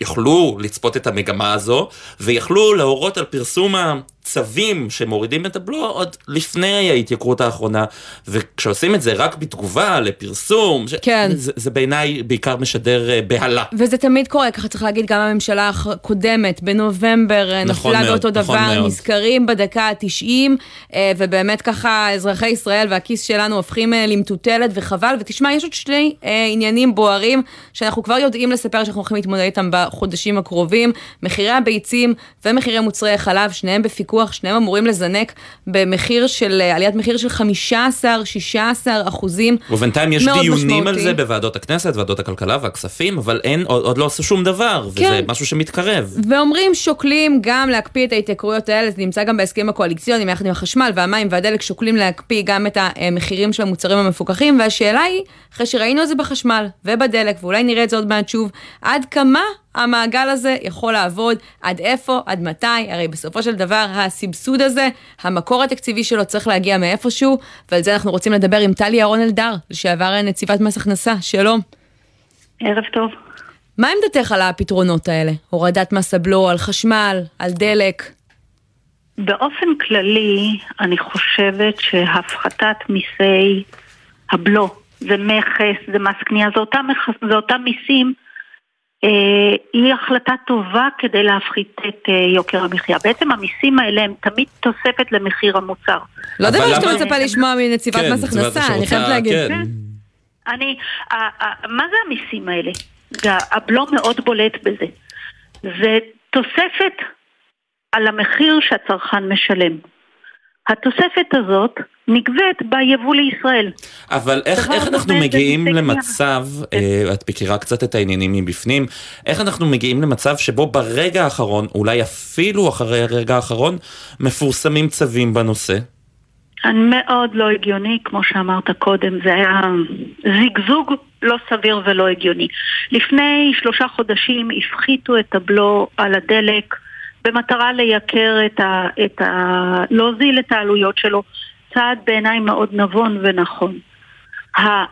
יכלו לצפות את המגמה הזו, ויכלו להורות על פרסום הצווים שמורידים את הבלו עוד לפני ההתייקרות האחרונה, וכשעושים את זה רק בתגובה לפרסום, ש- כן. זה, זה בעיניי בעיקר משדר אה, בהלה. וזה תמיד קורה, ככה צריך להגיד, גם הממשלה הקודמת, בנובמבר, נכון נפלה באותו נכון דבר, מאוד. נזכרים בדקה ה-90, ובאמת ככה אזרחי ישראל והכיס שלנו הופכים אה, למטוטלת וחבל, ותשמע, יש עוד שני אה, עניינים בוערים, שאנחנו כבר יודעים לספר שאנחנו הולכים להתמודד איתם בחודשים הקרובים, מחירי הביצים ומחירי מוצרי החלב, שניהם בפיקוח, שניהם אמורים לזנק במחיר של, אה, עליית מחיר של 15-16 אחוזים. ובינתיים יש דיונים על משמעותי. זה בוועדות הכנסת, ועדות הכלכלה והכספים, אבל אין, עוד, עוד לא עשו שום דבר, וזה כן. משהו שמתקרב. ואומרים שוקלים גם להקפיא את ההתייקרויות האלה, זה נמצא גם בהסכמים הקואליציוניים יחד עם החשמל והמים והדלק, שוקלים להקפיא גם את המחירים של המוצרים המפוקחים, והשאלה היא, אחרי שראינו את זה בחשמל ובדלק, ואולי נראה את זה עוד מעט שוב, עד כמה המעגל הזה יכול לעבוד, עד איפה, עד מתי, הרי בסופו של דבר הסבסוד הזה, המקור התקציבי שלו צריך להגיע מאיפשהו, ועל זה אנחנו רוצים לדבר עם טלי ירון אלדר, לשעבר נציבת מס הכנסה, שלום. ערב טוב. מה עמדתך על הפתרונות האלה? הורדת מס הבלו על חשמל, על דלק? באופן כללי, אני חושבת שהפחתת מיסי הבלו, זה מכס, זה מס קנייה, זה אותם, מכס- זה אותם מיסים, אה, היא החלטה טובה כדי להפחית את אה, יוקר המחיה. בעצם המיסים האלה הם תמיד תוספת למחיר המוצר. לא דבר שאתה מצפה לשמוע מנציבת כן, מס הכנסה, אני חייבת להגיד. כן. אני, ה- ה- מה זה המיסים האלה? זה- הבלו מאוד בולט בזה. זה תוספת על המחיר שהצרכן משלם. התוספת הזאת נגבית ביבוא לישראל. אבל איך, איך אנחנו מגיעים למצב, אה, את מכירה קצת את העניינים מבפנים, איך אנחנו מגיעים למצב שבו ברגע האחרון, אולי אפילו אחרי הרגע האחרון, מפורסמים צווים בנושא? מאוד לא הגיוני, כמו שאמרת קודם, זה היה זיגזוג לא סביר ולא הגיוני. לפני שלושה חודשים הפחיתו את הבלו על הדלק במטרה לייקר את ה... את ה להוזיל את העלויות שלו. צעד בעיניי מאוד נבון ונכון.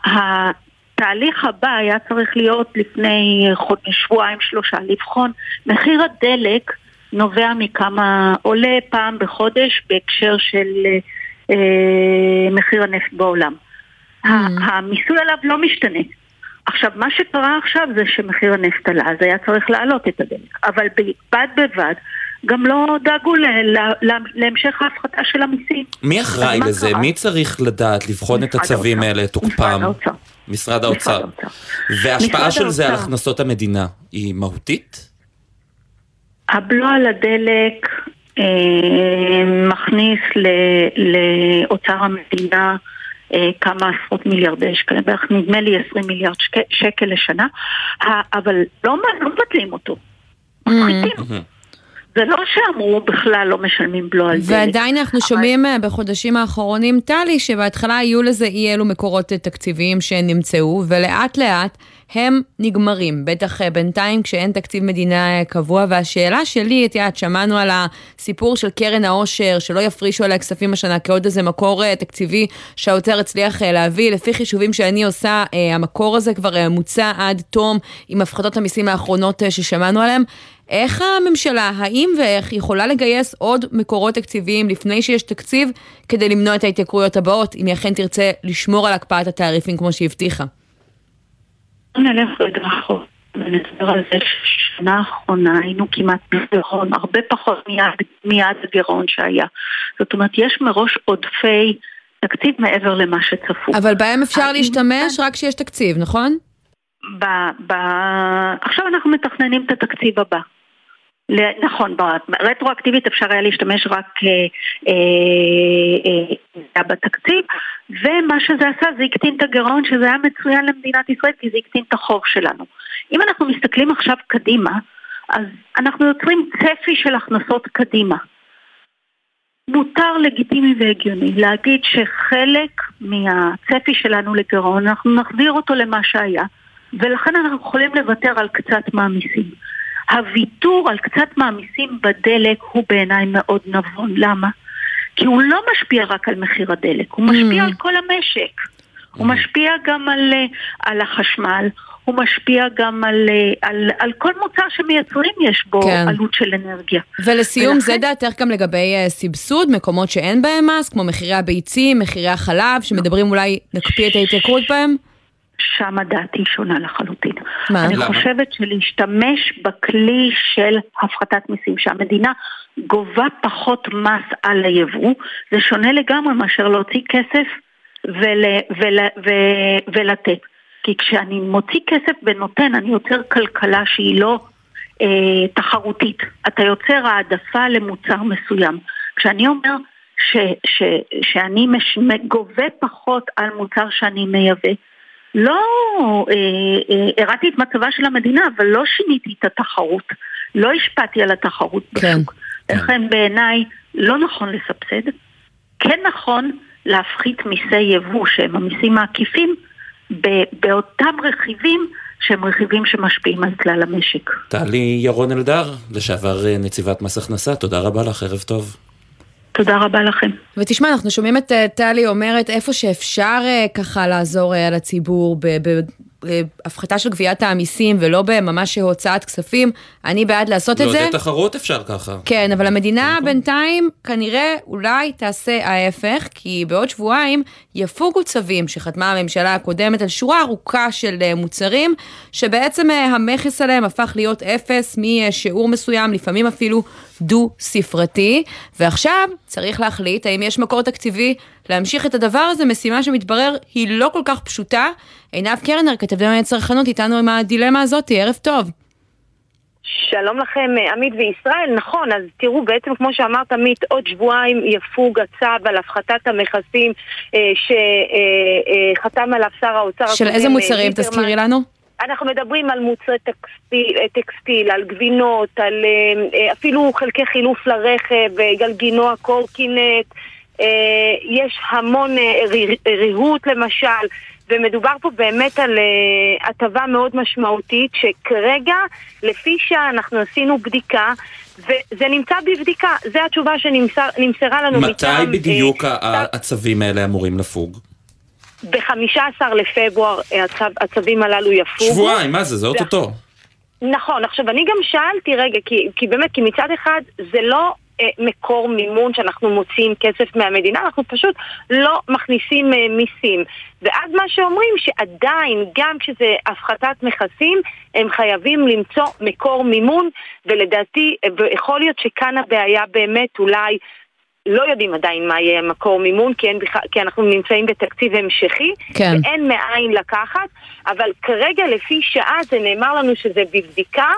התהליך הבא היה צריך להיות לפני חודש, שבועיים, שלושה, לבחון מחיר הדלק נובע מכמה, עולה פעם בחודש בהקשר של אה, מחיר הנפט בעולם. Mm. המיסוי עליו לא משתנה. עכשיו, מה שקרה עכשיו זה שמחיר הנפט עלה, אז היה צריך להעלות את הדלק. אבל בד בבד, גם לא דאגו ל- ל- ל- להמשך ההפחתה של המיסים. מי אחראי לזה? קרה? מי צריך לדעת, לבחון את הצווים האלה, את תוקפם? האוצר. משרד האוצר. וההשפעה של זה על. הכנסות המדינה היא מהותית? הבלו על הדלק אה, מכניס ל- לאוצר המדינה אה, כמה עשרות מיליארדי שקלים, בערך נדמה לי 20 מיליארד שק- שקל לשנה, אבל לא לא מבטלים אותו. מפחיתים. זה לא שאמרו בכלל לא משלמים בלו על דלק. ועדיין אנחנו שומעים אה, בחודשים האחרונים, טלי, שבהתחלה היו לזה אי אלו מקורות תקציביים שנמצאו, ולאט לאט הם נגמרים. בטח אה, בינתיים כשאין תקציב מדינה אה, קבוע. והשאלה שלי, את יודעת, שמענו על הסיפור של קרן העושר, שלא יפרישו עליה כספים השנה כעוד איזה מקור תקציבי שהאוצר הצליח להביא. לפי חישובים שאני עושה, המקור הזה כבר מוצע עד תום עם הפחתות המיסים האחרונות ששמענו עליהן. איך הממשלה, האם ואיך, יכולה לגייס עוד מקורות תקציביים לפני שיש תקציב כדי למנוע את ההתייקרויות הבאות, אם היא אכן תרצה לשמור על הקפאת התעריפים כמו שהבטיחה? נלך רגע אחורה ונדבר על זה ששנה האחרונה היינו כמעט בגירעון, הרבה פחות מיעד, מיעד הגירעון שהיה. זאת אומרת, יש מראש עודפי תקציב מעבר למה שצפו. אבל בהם אפשר להשתמש רק כשיש תקציב, נכון? ב, ב... עכשיו אנחנו מתכננים את התקציב הבא. נכון, רטרואקטיבית אפשר היה להשתמש רק אה, אה, אה, בתקציב, ומה שזה עשה זה הקטין את הגירעון שזה היה מצוין למדינת ישראל כי זה הקטין את החוב שלנו. אם אנחנו מסתכלים עכשיו קדימה, אז אנחנו יוצרים צפי של הכנסות קדימה. מותר, לגיטימי והגיוני להגיד שחלק מהצפי שלנו לגירעון, אנחנו נחזיר אותו למה שהיה, ולכן אנחנו יכולים לוותר על קצת מהמיסים. הוויתור על קצת מהמיסים בדלק הוא בעיניי מאוד נבון. למה? כי הוא לא משפיע רק על מחיר הדלק, הוא משפיע על כל המשק. הוא משפיע גם על, אה, על החשמל, הוא משפיע גם על, אה, על, על כל מוצר שמייצרים יש בו כן. עלות של אנרגיה. ולסיום, זה דעתך גם לגבי אה, סבסוד, מקומות שאין בהם מס, כמו מחירי הביצים, מחירי החלב, שמדברים אולי נקפיא את ההתייקרות בהם? שמה דעתי שונה לחלוטין. מה? אני למה? חושבת שלהשתמש בכלי של הפחתת מיסים, שהמדינה גובה פחות מס על היבוא, זה שונה לגמרי מאשר להוציא כסף ול, ול, ו, ולתת. כי כשאני מוציא כסף ונותן, אני יוצר כלכלה שהיא לא אה, תחרותית. אתה יוצר העדפה למוצר מסוים. כשאני אומר ש, ש, שאני מש, גובה פחות על מוצר שאני מייבא, לא אה, אה, הראתי את מצבה של המדינה, אבל לא שיניתי את התחרות. לא השפעתי על התחרות בשוק. לכן בעיניי לא נכון לסבסד. כן נכון להפחית מיסי יבוא, שהם המיסים העקיפים, ב- באותם רכיבים שהם רכיבים שמשפיעים על כלל המשק. טלי ירון אלדר, לשעבר אה, נציבת מס הכנסה, תודה רבה לך, ערב טוב. תודה רבה לכם. ותשמע, אנחנו שומעים את אה, טלי אומרת איפה שאפשר אה, ככה לעזור אה, לציבור בהפחתה של גביית המיסים ולא בממש הוצאת כספים, אני בעד לעשות את זה. לעודד תחרות אפשר ככה. כן, אבל המדינה בינתיים כנראה אולי תעשה ההפך, כי בעוד שבועיים יפוגו צווים שחתמה הממשלה הקודמת על שורה ארוכה של מוצרים, שבעצם המכס עליהם הפך להיות אפס משיעור מסוים, לפעמים אפילו דו-ספרתי, ועכשיו צריך להחליט האם יש מקור תקציבי להמשיך את הדבר הזה, משימה שמתברר היא לא כל כך פשוטה. עינב קרנר, כתבי מעניין צרכנות, איתנו עם הדילמה הזאת, ערב טוב. שלום לכם, עמית וישראל. נכון, אז תראו, בעצם כמו שאמרת, עמית, עוד שבועיים יפוג הצו על הפחתת המכסים אה, שחתם עליו שר האוצר. של איזה אה, מוצרים? ליברמן. תזכירי לנו. אנחנו מדברים על מוצרי טקסטיל, אה, טקסטיל על גבינות, על אה, אה, אפילו חלקי חילוף לרכב, גלגינוע, קורקינט, יש המון רי- ריהוט למשל, ומדובר פה באמת על הטבה מאוד משמעותית, שכרגע, לפי שאנחנו עשינו בדיקה, וזה נמצא בבדיקה, זו התשובה שנמסרה לנו מתי מטעם... בדיוק אה, ה- הצווים האלה אמורים לפוג? ב-15 לפברואר אה, הצו, הצווים הללו יפוגו. שבועיים, מה זה? זה אוטוטו. נכון, עכשיו אני גם שאלתי רגע, כי, כי באמת, כי מצד אחד זה לא אה, מקור מימון שאנחנו מוציאים כסף מהמדינה, אנחנו פשוט לא מכניסים אה, מיסים. ואז מה שאומרים שעדיין, גם כשזה הפחתת מכסים, הם חייבים למצוא מקור מימון, ולדעתי, אה, ויכול להיות שכאן הבעיה באמת אולי לא יודעים עדיין מה יהיה מקור מימון, כי, אין כי אנחנו נמצאים בתקציב המשכי, כן. ואין מאין לקחת, אבל כרגע לפי שעה זה נאמר לנו שזה בבדיקה,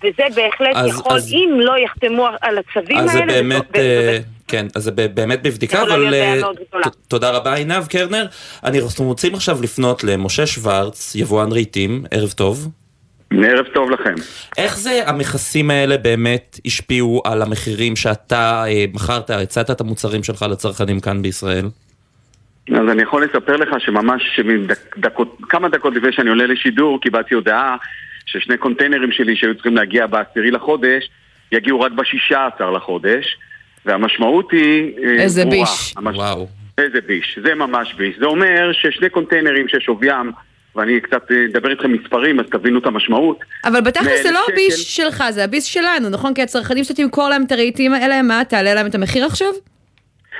וזה בהחלט אז- יכול, אז- אם לא יחתמו על הצווים אז זה האלה, באמת, זה- אה, כן, אז זה באמת בבדיקה, אבל אה. ת- תודה רבה עינב קרנר. אנחנו רוצים עכשיו לפנות למשה שוורץ, יבואן רהיטים, ערב טוב. ערב טוב לכם. איך זה המכסים האלה באמת השפיעו על המחירים שאתה אה, מכרת, הצעת את המוצרים שלך לצרכנים כאן בישראל? אז אני יכול לספר לך שממש דקות, כמה דקות לפני שאני עולה לשידור קיבלתי הודעה ששני קונטיינרים שלי שהיו צריכים להגיע בעשירי לחודש יגיעו רק בשישה עשר לחודש והמשמעות היא אה, איזה. ביש. המש... וואו. איזה ביש, זה ממש ביש. זה אומר ששני קונטיינרים ששוויים, ואני קצת אה, אדבר איתכם מספרים אז תבינו את המשמעות. אבל בתכלס זה לא. הביס שלך, זה הביס שלנו, נכון? כי הצרכנים שאתה תמכור להם את הרהיטים האלה, מה, תעלה להם את המחיר עכשיו?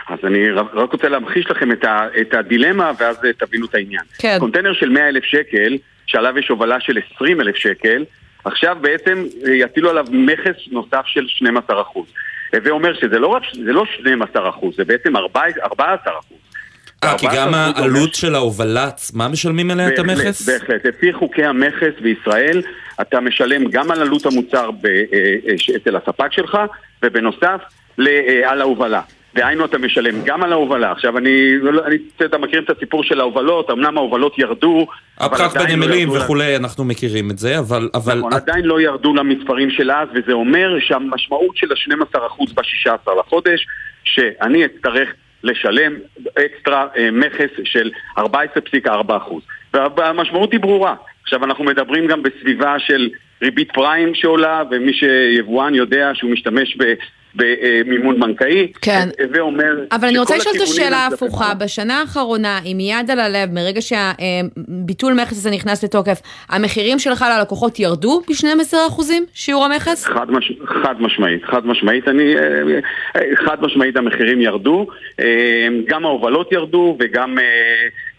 אז אני רק רוצה להמחיש לכם את, ה, את הדילמה ואז אה, תבינו את העניין. כן. קונטיינר של 100 אלף שקל, שעליו יש הובלה של 20 אלף שקל, עכשיו בעצם אה, יטילו עליו מכס נוסף של 12 אחוז. הווה אומר שזה לא רק, זה לא 12 אחוז, זה בעצם 14 אחוז. אה, כי גם 14% העלות של ההובלה עצמה משלמים עליה את המכס? בהחלט, בהחלט. לפי חוקי המכס בישראל, אתה משלם גם על עלות המוצר ב, אה, אה, אצל הספק שלך, ובנוסף, ל, אה, על ההובלה. דהיינו אתה משלם גם על ההובלה. עכשיו אני, אני, אתה מכיר את הסיפור של ההובלות, אמנם ההובלות ירדו, אבל הפקק עדיין לא בנמלים ירדו ל- וכולי, אנחנו מכירים את זה, אבל... אבל נכון, עדיין לא ירדו למספרים של אז, וזה אומר שהמשמעות של ה-12% ב-16 לחודש, שאני אצטרך לשלם אקסטרה אה, מכס של 14.4%. והמשמעות היא ברורה. עכשיו אנחנו מדברים גם בסביבה של ריבית פריים שעולה, ומי שיבואן יודע שהוא משתמש. במימון בנקאי, כן. הווה אומר אבל אני רוצה לשאול את השאלה ההפוכה. בשנה האחרונה, עם יד על הלב, מרגע שהביטול מכס הזה נכנס לתוקף, המחירים שלך ללקוחות ירדו ב-12% שיעור המכס? חד, מש... חד משמעית, חד משמעית, אני, אה, אה, חד משמעית המחירים ירדו, אה, גם ההובלות ירדו וגם אה,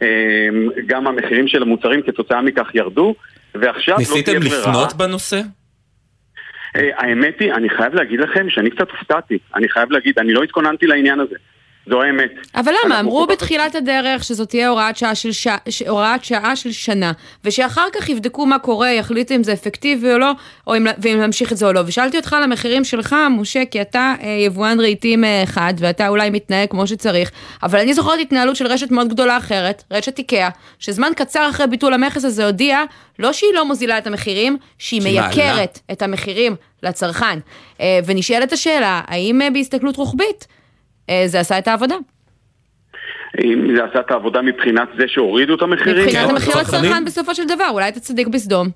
אה, גם המחירים של המוצרים כתוצאה מכך ירדו, ועכשיו לא ניסיתם תהיה ברירה. לפנות בנושא? אה, האמת היא, אני חייב להגיד לכם שאני קצת הופתעתי, אני חייב להגיד, אני לא התכוננתי לעניין הזה, זו האמת. אבל למה? אמרו בתחילת הדרך שזאת תהיה הוראת שעה של, ש... ש... הוראת שעה של שנה, ושאחר כך יבדקו מה קורה, יחליטו אם זה אפקטיבי או לא, או אם... ואם להמשיך את זה או לא. ושאלתי אותך על המחירים שלך, משה, כי אתה אה, יבואן רהיטים אה, אחד, ואתה אולי מתנהג כמו שצריך, אבל אני זוכרת התנהלות של רשת מאוד גדולה אחרת, רשת איקאה, שזמן קצר אחרי ביטול המכס הזה הודיעה, לא שהיא לא מוזילה את המחירים, שהיא. מייקרת את המחירים לצרכן. אה, ונשאלת השאלה, האם אה, בהסתכלות רוחבית זה עשה את העבודה? אם זה עשה את העבודה מבחינת זה שהורידו את המחירים, מבחינת או המחיר? לצרכן בסופו של דבר, אולי אתה צדיק בסדום.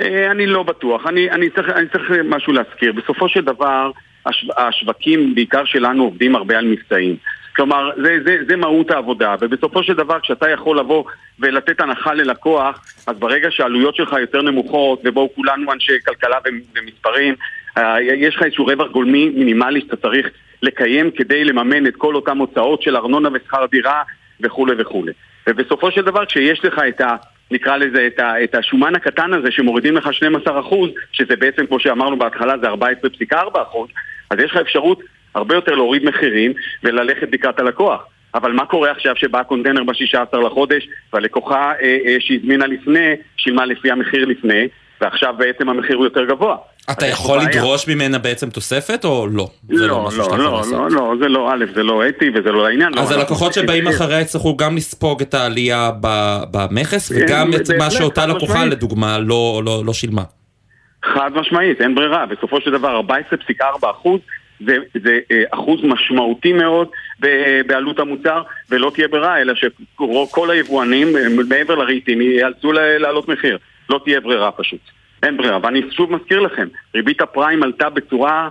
אה, אני לא בטוח, אני, אני, צריך, אני צריך משהו להזכיר. בסופו של דבר, הש, השווקים, בעיקר שלנו, עובדים הרבה על מבצעים. כלומר, זה, זה, זה מהות העבודה, ובסופו של דבר, כשאתה יכול לבוא ולתת הנחה ללקוח, אז ברגע שהעלויות שלך יותר נמוכות, ובואו כולנו אנשי כלכלה ומספרים, אה, יש לך איזשהו רווח גולמי מינימלי שאתה צריך לקיים כדי לממן את כל אותן הוצאות של ארנונה ושכר דירה וכולי וכולי. ובסופו של דבר, כשיש לך את ה... נקרא לזה, את, ה, את השומן הקטן הזה שמורידים לך 12 אחוז, שזה בעצם, כמו שאמרנו בהתחלה, זה 14.4 אחוז, אז יש לך אפשרות הרבה יותר להוריד מחירים וללכת לקראת הלקוח. אבל מה קורה עכשיו שבא הקונטיינר ב-16 לחודש והלקוחה אה, אה, שהזמינה לפני, שילמה לפי המחיר לפני, ועכשיו בעצם המחיר הוא יותר גבוה. אתה יכול. לדרוש ממנה בעצם תוספת או לא? לא, לא, לא, לעשות. לא, לא, זה לא, א', זה לא אתי וזה לא לעניין. אז לא, הלקוחות שבאים אחריה יצטרכו גם לספוג את העלייה במכס כן, וגם את מה שאותה לקוחה. לדוגמה לא לא- לא שילמה. חד משמעית, אין ברירה. בסופו של דבר 14.4 אחוז זה, זה אה, אחוז משמעותי מאוד בעלות המוצר, ולא תהיה ברירה, אלא שכל היבואנים, אה, מעבר לרהיטים, ייאלצו לה- להעלות מחיר. לא תהיה ברירה פשוט. אין ברירה. ואני שוב מזכיר לכם, ריבית הפריים עלתה בצורה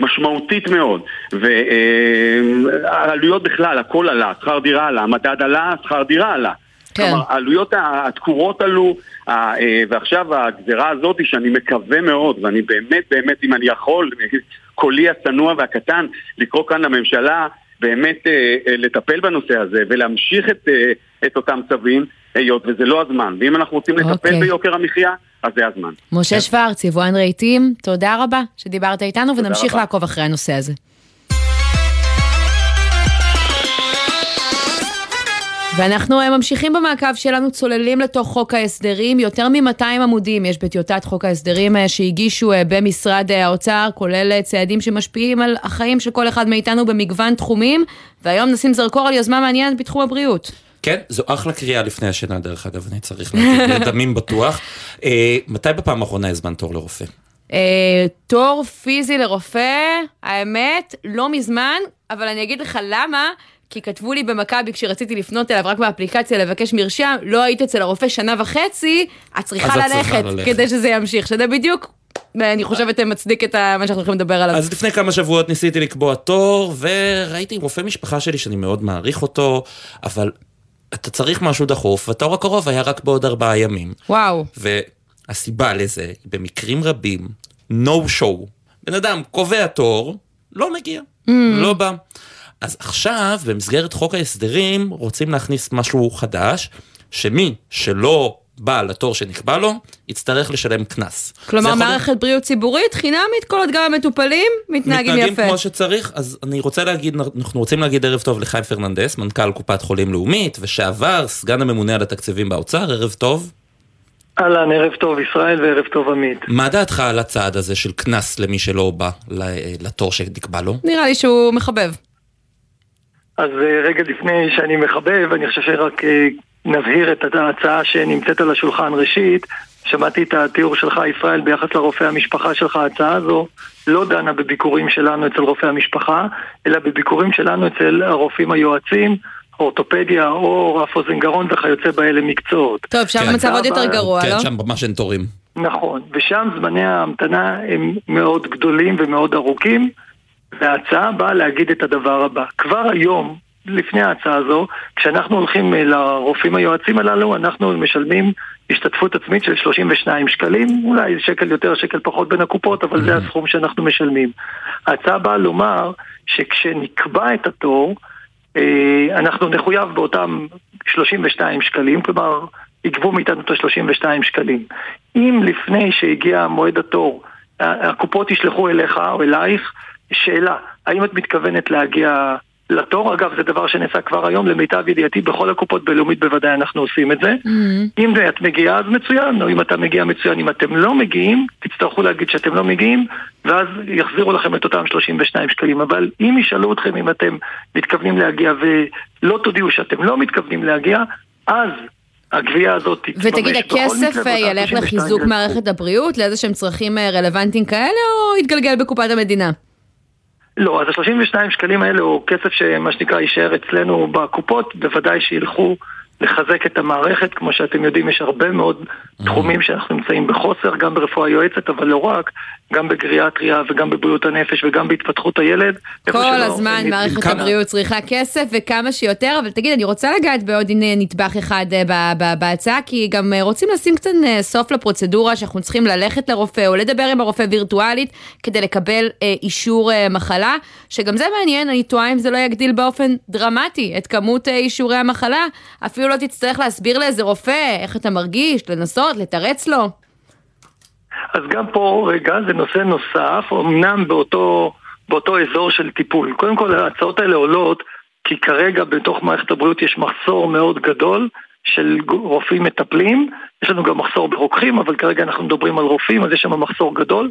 משמעותית מאוד, והעלויות בכלל, הכל עלה, שכר דירה עלה, המדד עלה, שכר דירה עלה. כן. כלומר, העלויות התקורות עלו, אה, ועכשיו הגזרה הזאת שאני מקווה מאוד, ואני באמת באמת, אם אני יכול, קולי הצנוע והקטן, לקרוא כאן לממשלה באמת אה, אה, לטפל בנושא הזה ולהמשיך את, את אותם צווים, היות וזה לא הזמן. ואם אנחנו רוצים לטפל אוקיי. ביוקר המחיה, אז זה הזמן. משה שוורץ, יבואן רהיטים, תודה רבה שדיברת איתנו, ונמשיך רבה. לעקוב אחרי הנושא הזה. ואנחנו אה, ממשיכים במעקב שלנו, צוללים לתוך חוק ההסדרים, יותר מ-200 עמודים יש בטיוטת חוק ההסדרים אה, שהגישו אה, במשרד האוצר, כולל צעדים שמשפיעים על החיים של כל אחד מאיתנו במגוון תחומים, והיום נשים זרקור על יוזמה מעניינת בתחום הבריאות. כן, זו אחלה קריאה לפני השינה דרך אגב, אני צריך להגיד, לדמים בטוח. אה, מתי בפעם האחרונה הזמנת תור לרופא? אה, תור פיזי לרופא, האמת, לא מזמן, אבל אני אגיד לך למה. כי כתבו לי במכבי כשרציתי לפנות אליו רק באפליקציה לבקש מרשם, לא היית אצל הרופא שנה וחצי, את צריכה ללכת ללכת. כדי שזה ימשיך, שזה בדיוק, אני חושבת, מצדיק את מה שאנחנו הולכים לדבר עליו. אז לפני כמה שבועות ניסיתי לקבוע תור, וראיתי רופא משפחה שלי שאני מאוד מעריך אותו, אבל אתה צריך משהו דחוף, והתור הקרוב היה רק בעוד ארבעה ימים. וואו. והסיבה לזה, במקרים רבים, no show. בן אדם קובע תור, לא מגיע, Mm. לא בא. אז עכשיו, במסגרת חוק ההסדרים, רוצים להכניס משהו חדש, שמי שלא בא לתור שנקבע לו, יצטרך לשלם קנס. כלומר, זה יכול מערכת בריאות ציבורית חינמית, כל עוד גם המטופלים מתנהגים מתנהגים יפה. כמו שצריך, אז אני רוצה להגיד, אנחנו רוצים להגיד ערב טוב לחיים פרננדס, מנכ"ל קופת חולים לאומית, ושעבר סגן הממונה על התקציבים באוצר, ערב טוב. אהלן, ערב טוב ישראל וערב טוב עמית. מה דעתך על הצעד הזה של קנס למי שלא בא ל- לתור שנקבע לו? נראה לי שהוא מחבב. אז אה, רגע לפני שאני מחבב, אני חושב שרק אה, נבהיר את ההצעה שנמצאת על השולחן. ראשית, שמעתי את התיאור שלך, ישראל, ביחס לרופא המשפחה שלך. ההצעה הזו לא דנה בביקורים שלנו אצל רופא המשפחה, אלא בביקורים שלנו אצל הרופאים היועצים, אורתופדיה או אף אוזן גרון וכיוצא באלה מקצועות. טוב, שם כן. המצב עוד יותר גרוע, כן, לא? שם ממש אין תורים. נכון, ושם זמני ההמתנה הם מאוד גדולים ומאוד ארוכים, וההצעה באה להגיד את הדבר הבא. כבר היום, לפני ההצעה הזו, כשאנחנו הולכים אה, לרופאים היועצים הללו, אנחנו משלמים השתתפות עצמית של 32 שקלים, אולי שקל יותר, שקל פחות בין הקופות, אבל זה הסכום שאנחנו משלמים. ההצעה באה לומר שכשנקבע את התור, אה, אנחנו נחויב באותם 32 שקלים, כלומר, יגבו מאיתנו את ה-32 שקלים. אם לפני שהגיע מועד התור, הקופות ישלחו אליך או אלייך שאלה, האם את מתכוונת להגיע לתור? אגב, זה דבר שנעשה כבר היום, למיטב ידיעתי, בכל הקופות בלאומית בוודאי אנחנו עושים את זה. אם זה את מגיעה אז מצוין, או אם אתה מגיע מצוין. אם אתם לא מגיעים, תצטרכו להגיד שאתם לא מגיעים, ואז יחזירו לכם את אותם 32 שקלים. אבל אם ישאלו אתכם אם אתם מתכוונים להגיע ולא תודיעו שאתם לא מתכוונים להגיע, אז הגבייה הזאת תתממש ותגיד, הכסף אה, ילך 92 לחיזוק. מערכת הבריאות, לאיזה שהם צרכים אה, רלוונטיים כאלה, או יתגלגל בקופת המדינה? לא, אז ה-32 שקלים האלה הוא כסף שמה שנקרא יישאר אצלנו בקופות, בוודאי שילכו לחזק את המערכת, כמו שאתם יודעים יש הרבה מאוד תחומים שאנחנו נמצאים בחוסר, גם ברפואה יועצת, אבל לא רק, גם בגריאטריה וגם בבריאות הנפש וגם בהתפתחות הילד. כל הזמן מערכת כמה- הבריאות צריכה כסף וכמה שיותר, אבל תגיד, אני רוצה לגעת בעוד הנה נדבך אחד אה, ב- ב- בהצעה, כי גם אה, רוצים לשים קצת אה, סוף לפרוצדורה שאנחנו צריכים ללכת לרופא או לדבר עם הרופא וירטואלית כדי לקבל אישור מחלה, שגם זה מעניין, אני תוהה אם זה לא יגדיל באופן דרמטי את כמות אישורי המחלה, אפילו לא תצטרך להסביר לאיזה רופא איך אתה מרגיש, לנסות, לתרץ לו. אז גם פה, רגע, זה נושא נוסף, אמנם באותו, באותו אזור של טיפול. קודם כל, ההצעות האלה עולות כי כרגע בתוך מערכת הבריאות יש מחסור מאוד גדול של רופאים מטפלים. יש לנו גם מחסור ברוקחים, אבל כרגע אנחנו מדברים על רופאים, אז יש שם מחסור גדול.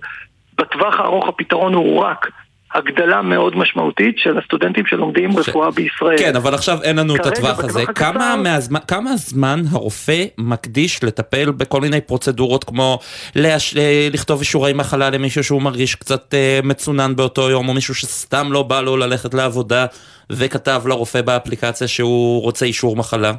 בטווח הארוך הפתרון הוא רק הגדלה מאוד משמעותית של הסטודנטים שלומדים רפואה בישראל. כן, אבל עכשיו אין לנו את הטווח הזה. כמה, מהזמן, כמה זמן הרופא מקדיש לטפל בכל מיני פרוצדורות כמו להש... אה, לכתוב אישורי מחלה למישהו שהוא מרגיש קצת אה, מצונן באותו יום, או מישהו שסתם לא בא לו ללכת לעבודה וכתב לרופא באפליקציה שהוא רוצה אישור מחלה?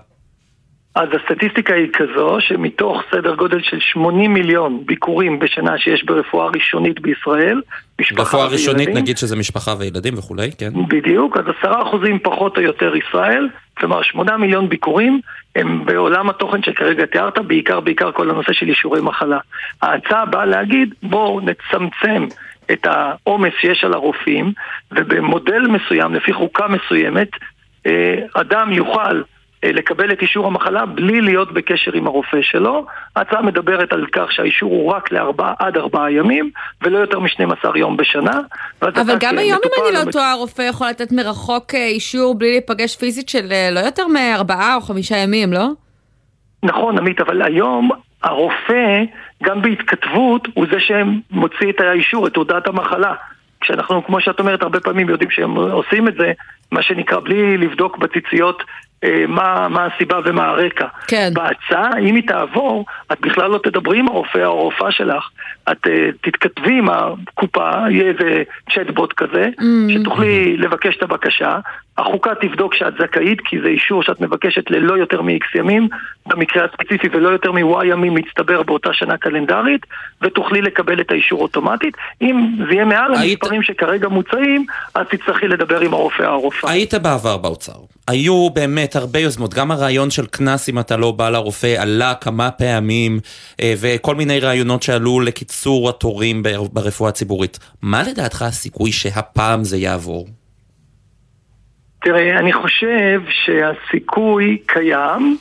אז הסטטיסטיקה היא כזו שמתוך סדר גודל של 80 מיליון ביקורים בשנה שיש ברפואה ראשונית בישראל, משפחה רפואה ראשונית וילדים, נגיד שזה משפחה וילדים וכולי, כן? בדיוק, אז עשרה אחוזים פחות או יותר ישראל, כלומר שמונה מיליון ביקורים הם בעולם התוכן שכרגע תיארת, בעיקר בעיקר כל הנושא של אישורי מחלה. ההצעה באה להגיד בואו נצמצם את העומס שיש על הרופאים ובמודל מסוים, לפי חוקה מסוימת, אה, אדם יוכל לקבל את אישור המחלה בלי להיות בקשר עם הרופא שלו. ההצעה מדברת על כך שהאישור הוא רק לארבעה עד ארבעה ימים ולא יותר מ-12 יום בשנה. אבל גם היום, אם אני לא טועה, הרופא יכול לתת מרחוק אה, אישור בלי להיפגש פיזית של אה, לא יותר מארבעה או חמישה ימים, לא? נכון, עמית, אבל היום הרופא, גם בהתכתבות, הוא זה שמוציא את האישור, את תעודת המחלה. כשאנחנו, כמו שאת אומרת, הרבה פעמים יודעים שהם עושים את זה, מה שנקרא, בלי לבדוק בציציות אה, מה, מה הסיבה ומה הרקע. כן. בהצעה, אם היא תעבור, את בכלל לא תדברי עם הרופא או הרופאה שלך. את אה, תתכתבי עם הקופה, יהיה איזה צ'טבוט כזה, Mm. שתוכלי לבקש את הבקשה. החוקה תבדוק שאת זכאית, כי זה אישור שאת מבקשת ללא יותר מ-X ימים, במקרה הספציפי ולא יותר מ-Y ימים מצטבר באותה שנה קלנדרית, ותוכלי לקבל את האישור אוטומטית. אם זה יהיה מעל המספרים שכרגע מוצעים, אז תצטרכי לדבר עם הרופא או הרופאה. היית בעבר באוצר. היו באמת הרבה יוזמות, גם הרעיון של קנס אם אתה לא בא לרופא עלה כמה פעמים, אה, וכל מיני רעיונות שעלו לקיצור התורים בר- ברפואה הציבורית. מה לדעתך הסיכוי שהפעם זה יעבור? תראה, אני חושב שהסיכוי קיים.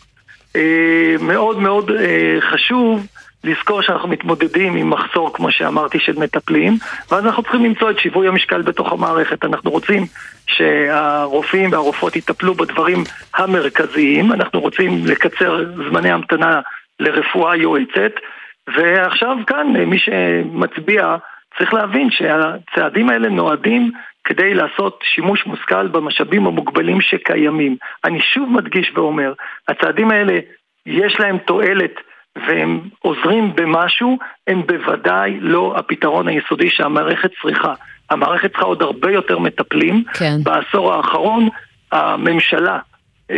אה, מאוד מאוד אה, חשוב לזכור שאנחנו מתמודדים עם מחסור, כמו שאמרתי, של מטפלים, ואז אנחנו צריכים למצוא את שיווי המשקל בתוך המערכת. אנחנו רוצים שהרופאים והרופאות יטפלו בדברים המרכזיים, אנחנו רוצים לקצר זמני המתנה לרפואה יועצת, ועכשיו כאן, אה, מי שמצביע צריך להבין שהצעדים האלה נועדים כדי לעשות שימוש מושכל במשאבים המוגבלים שקיימים. אני שוב מדגיש ואומר, הצעדים האלה יש להם תועלת והם עוזרים במשהו, הם בוודאי לא הפתרון היסודי שהמערכת צריכה. המערכת צריכה עוד הרבה יותר מטפלים. כן. בעשור האחרון הממשלה אה,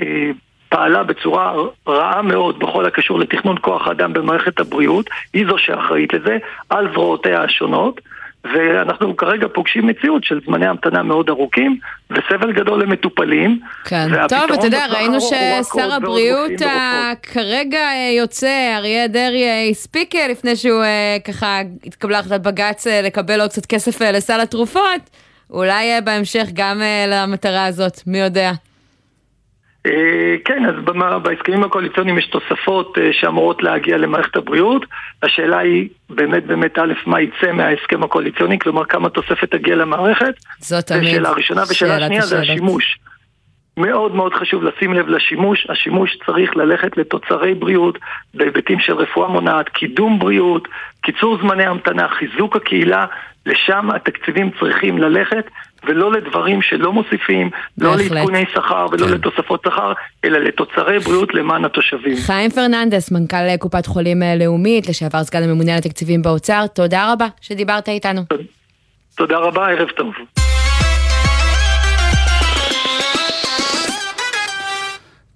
אה, פעלה בצורה רעה מאוד בכל הקשור לתכנון כוח האדם במערכת הבריאות, היא זו שאחראית לזה, על זרועותיה השונות. ואנחנו כרגע פוגשים מציאות של זמני המתנה מאוד ארוכים וסבל גדול למטופלים. כן. טוב, אתה יודע, ראינו ששר הבריאות רופאים אה, כרגע אה, יוצא, אריה דרעי אה, הספיק לפני שהוא ככה התקבלה החלטת בג"ץ לקבל עוד קצת כסף לסל התרופות. אולי בהמשך גם למטרה הזאת, מי יודע. אה, כן, אז בהסכמים הקואליציוניים יש תוספות אה, שאמורות להגיע למערכת הבריאות. השאלה היא באמת באמת א', מה יצא מההסכם הקואליציוני, כלומר כמה תוספת תגיע למערכת. זאת תמיד שאלה ראשונה, ושאלה שנייה זה. השימוש. מאוד מאוד חשוב לשים לב לשימוש, השימוש צריך ללכת לתוצרי בריאות בהיבטים של רפואה מונעת, קידום בריאות, קיצור זמני המתנה, חיזוק הקהילה, לשם התקציבים צריכים ללכת ולא לדברים שלא מוסיפים, לא. לעדכוני שכר ולא לתוספות שכר, אלא לתוצרי בריאות למען התושבים. חיים פרננדס, מנכ"ל קופת חולים אה, לאומית, לשעבר סגן הממונה על התקציבים באוצר, תודה רבה שדיברת איתנו. תודה רבה, ערב טוב.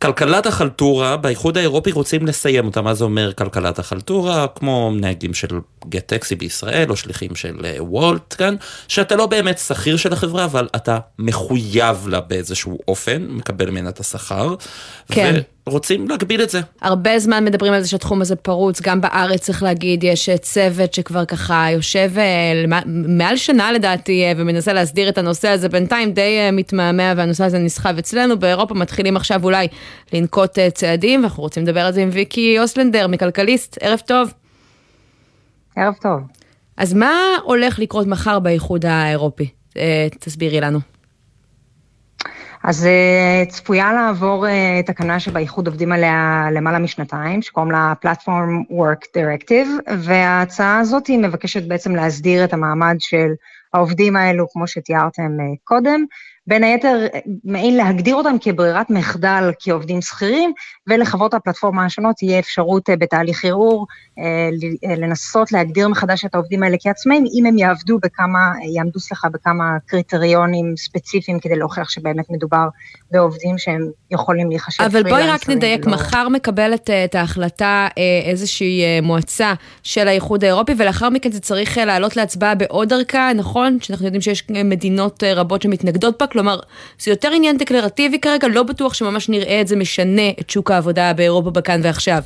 כלכלת החלטורה, באיחוד האירופי רוצים לסיים אותה. מה זה אומר כלכלת החלטורה? כמו נהגים של גט טקסי בישראל, או שליחים של אה, וולט כאן, שאתה לא באמת שכיר של החברה, אבל אתה מחויב לה באיזשהו אופן, מקבל ממנה את השכר. כן. ורוצים להגביל את זה. הרבה זמן מדברים על זה שהתחום הזה פרוץ, גם בארץ צריך להגיד, יש אה, צוות שכבר ככה יושב אה, מעל שנה לדעתי אה, ומנסה להסדיר את הנושא הזה, בינתיים די מתמהמה והנושא הזה נסחב אצלנו, באירופה מתחילים עכשיו אולי לנקוט צעדים, ואנחנו רוצים לדבר על זה עם ויקי אוסלנדר מכלכליסט, ערב טוב. ערב טוב. אז מה הולך לקרות מחר באיחוד האירופי? תסבירי לנו. אז אה, צפויה לעבור אה, תקנה שבאיחוד עובדים עליה למעלה משנתיים, שקוראים לה Platform Work Directive, וההצעה הזאת היא מבקשת בעצם להסדיר את המעמד של העובדים האלו, כמו שתיארתם קודם, בין היתר מעין להגדיר אותם כברירת מחדל כעובדים שכירים, ולחברות הפלטפורמה השונות תהיה אפשרות בתהליך ערעור לנסות להגדיר מחדש את העובדים האלה כעצמאים, אם הם יעבדו בכמה, יעמדו סליחה בכמה קריטריונים ספציפיים כדי להוכיח שבאמת מדובר בעובדים שהם יכולים להיחשב אבל בואי רק נדייק, ולא... מחר מקבלת את ההחלטה איזושהי מועצה של האיחוד האירופי, ולאחר מכן זה צריך לעלות להצבעה בעוד ערכה, נכון? שאנחנו יודעים שיש מדינות רבות שמתנגדות בה, כלומר, זה יותר עניין דקלרטיבי כרגע, לא בטוח שממש נראה את זה משנה את שוק העבודה באירופה בכאן ועכשיו.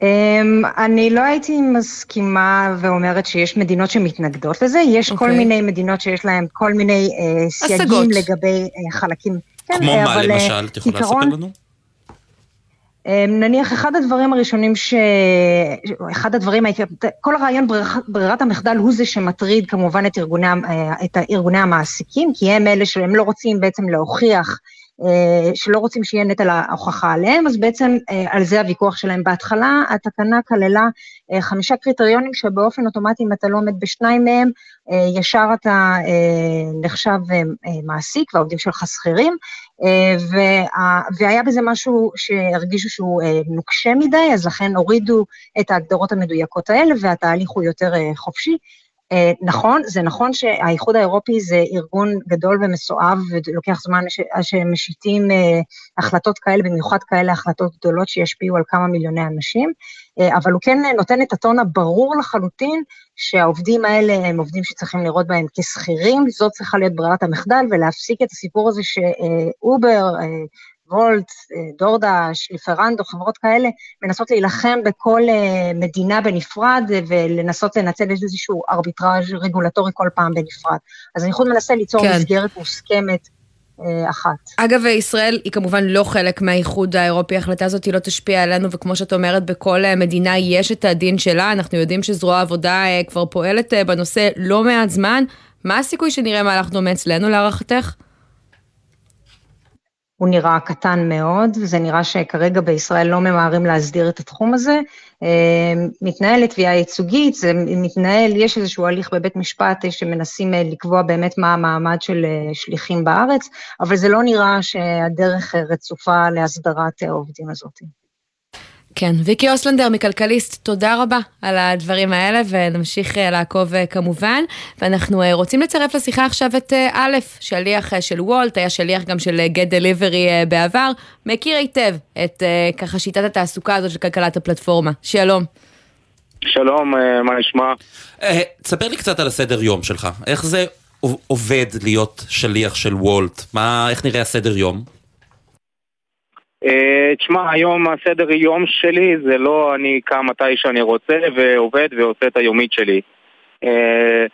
Um, אני לא הייתי מסכימה ואומרת שיש מדינות שמתנגדות לזה, יש okay. כל אוקיי. מיני מדינות שיש להן כל מיני uh, סייגים לגבי uh, חלקים. כן, כמו כן, מה למשל? את יכולה לספר לנו? אמ, נניח אחד הדברים הראשונים ש... אחד הדברים, כל הרעיון ברירת המחדל הוא זה שמטריד כמובן את ארגוני, את ארגוני המעסיקים, כי הם אלה שהם לא רוצים בעצם להוכיח, אה, שלא רוצים שיהיה נטל ההוכחה עליהם, אז בעצם אה, על זה הוויכוח שלהם. בהתחלה התקנה כללה אה, חמישה קריטריונים שבאופן אוטומטי אם אתה לא עומד בשניים מהם, ישר אתה נחשב מעסיק והעובדים שלך שכירים. אה, והיה בזה משהו שהרגישו שהוא אה, נוקשה מדי, אז לכן הורידו את ההגדרות המדויקות האלה, והתהליך הוא יותר אה, חופשי. נכון, זה נכון שהאיחוד האירופי זה ארגון גדול ומסואב, ולוקח זמן עד שהם משיתים החלטות כאלה, במיוחד כאלה החלטות גדולות שישפיעו על כמה מיליוני אנשים, אבל הוא כן נותן את הטון הברור לחלוטין שהעובדים האלה הם עובדים שצריכים לראות בהם כשכירים, זאת צריכה להיות ברירת המחדל, ולהפסיק את הסיפור הזה שאובר, וולט, דורדש, ליפרנדו, חברות כאלה, מנסות להילחם בכל מדינה בנפרד ולנסות לנצל איזשהו ארביטראז' רגולטורי כל פעם בנפרד. אז חושבת מנסה ליצור כן. מסגרת מוסכמת אה, אחת. אגב, ישראל היא כמובן לא חלק מהאיחוד האירופי, ההחלטה הזאת היא לא תשפיע עלינו, וכמו שאת אומרת, בכל אה, מדינה יש את הדין שלה, אנחנו יודעים שזרוע העבודה אה, כבר פועלת בנושא לא מעט זמן. מה הסיכוי שנראה מהלך דומה אצלנו להערכתך? הוא נראה קטן מאוד, וזה נראה שכרגע בישראל לא ממהרים להסדיר את התחום הזה. אה, מתנהלת תביעה ייצוגית, זה מתנהל, יש איזשהו הליך בבית משפט שמנסים אה, לקבוע באמת מה המעמד של אה, שליחים בארץ, אבל זה לא נראה שהדרך רצופה להסדרת העובדים הזאת. כן, ויקי אוסלנדר מכלכליסט, תודה רבה על הדברים האלה, ונמשיך אה, לעקוב אה, כמובן. ואנחנו אה, רוצים לצרף לשיחה עכשיו את א', שליח של וולט, היה שליח גם של גט דליברי בעבר, מכיר היטב את ככה שיטת התעסוקה הזאת של כלכלת הפלטפורמה. שלום. שלום, מה נשמע? תספר לי קצת על הסדר יום שלך. איך זה עובד להיות שליח של וולט? מה, איך נראה הסדר יום? אה, תשמע, היום הסדר יום שלי זה לא אני קם מתי שאני רוצה ועובד ועושה את היומית שלי. אה,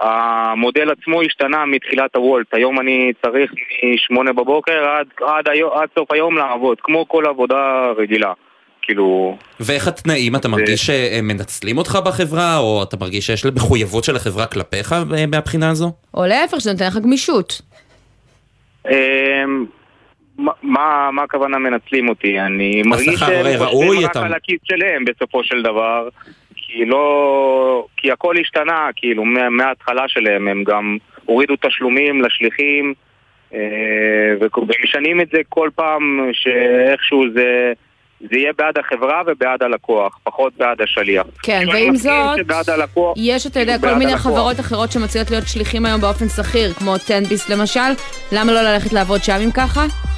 המודל עצמו השתנה מתחילת הוולט, היום אני צריך מ-8 בבוקר עד, עד, עד סוף היום לעבוד, כמו כל עבודה רגילה. כאילו... ואיך התנאים? אתה מרגיש שהם מנצלים אותך בחברה, או אתה מרגיש שיש מחויבות של החברה כלפיך אה, מהבחינה הזו? או להפך, שזה נותן לך גמישות. מה, מה הכוונה מנצלים אותי? אני מרגיש שהם חושבים רק על הכיס שלהם בסופו של דבר כי לא... כי הכל השתנה, כאילו, מההתחלה שלהם הם גם הורידו תשלומים לשליחים אה, ומשנים את זה כל פעם שאיכשהו זה... זה יהיה בעד החברה ובעד הלקוח, פחות בעד השליח. כן, ועם זאת, יש, אתה יודע, כל מיני חברות אחרות שמציעות להיות שליחים היום באופן שכיר, כמו טנביס למשל, למה לא ללכת לעבוד שם אם ככה?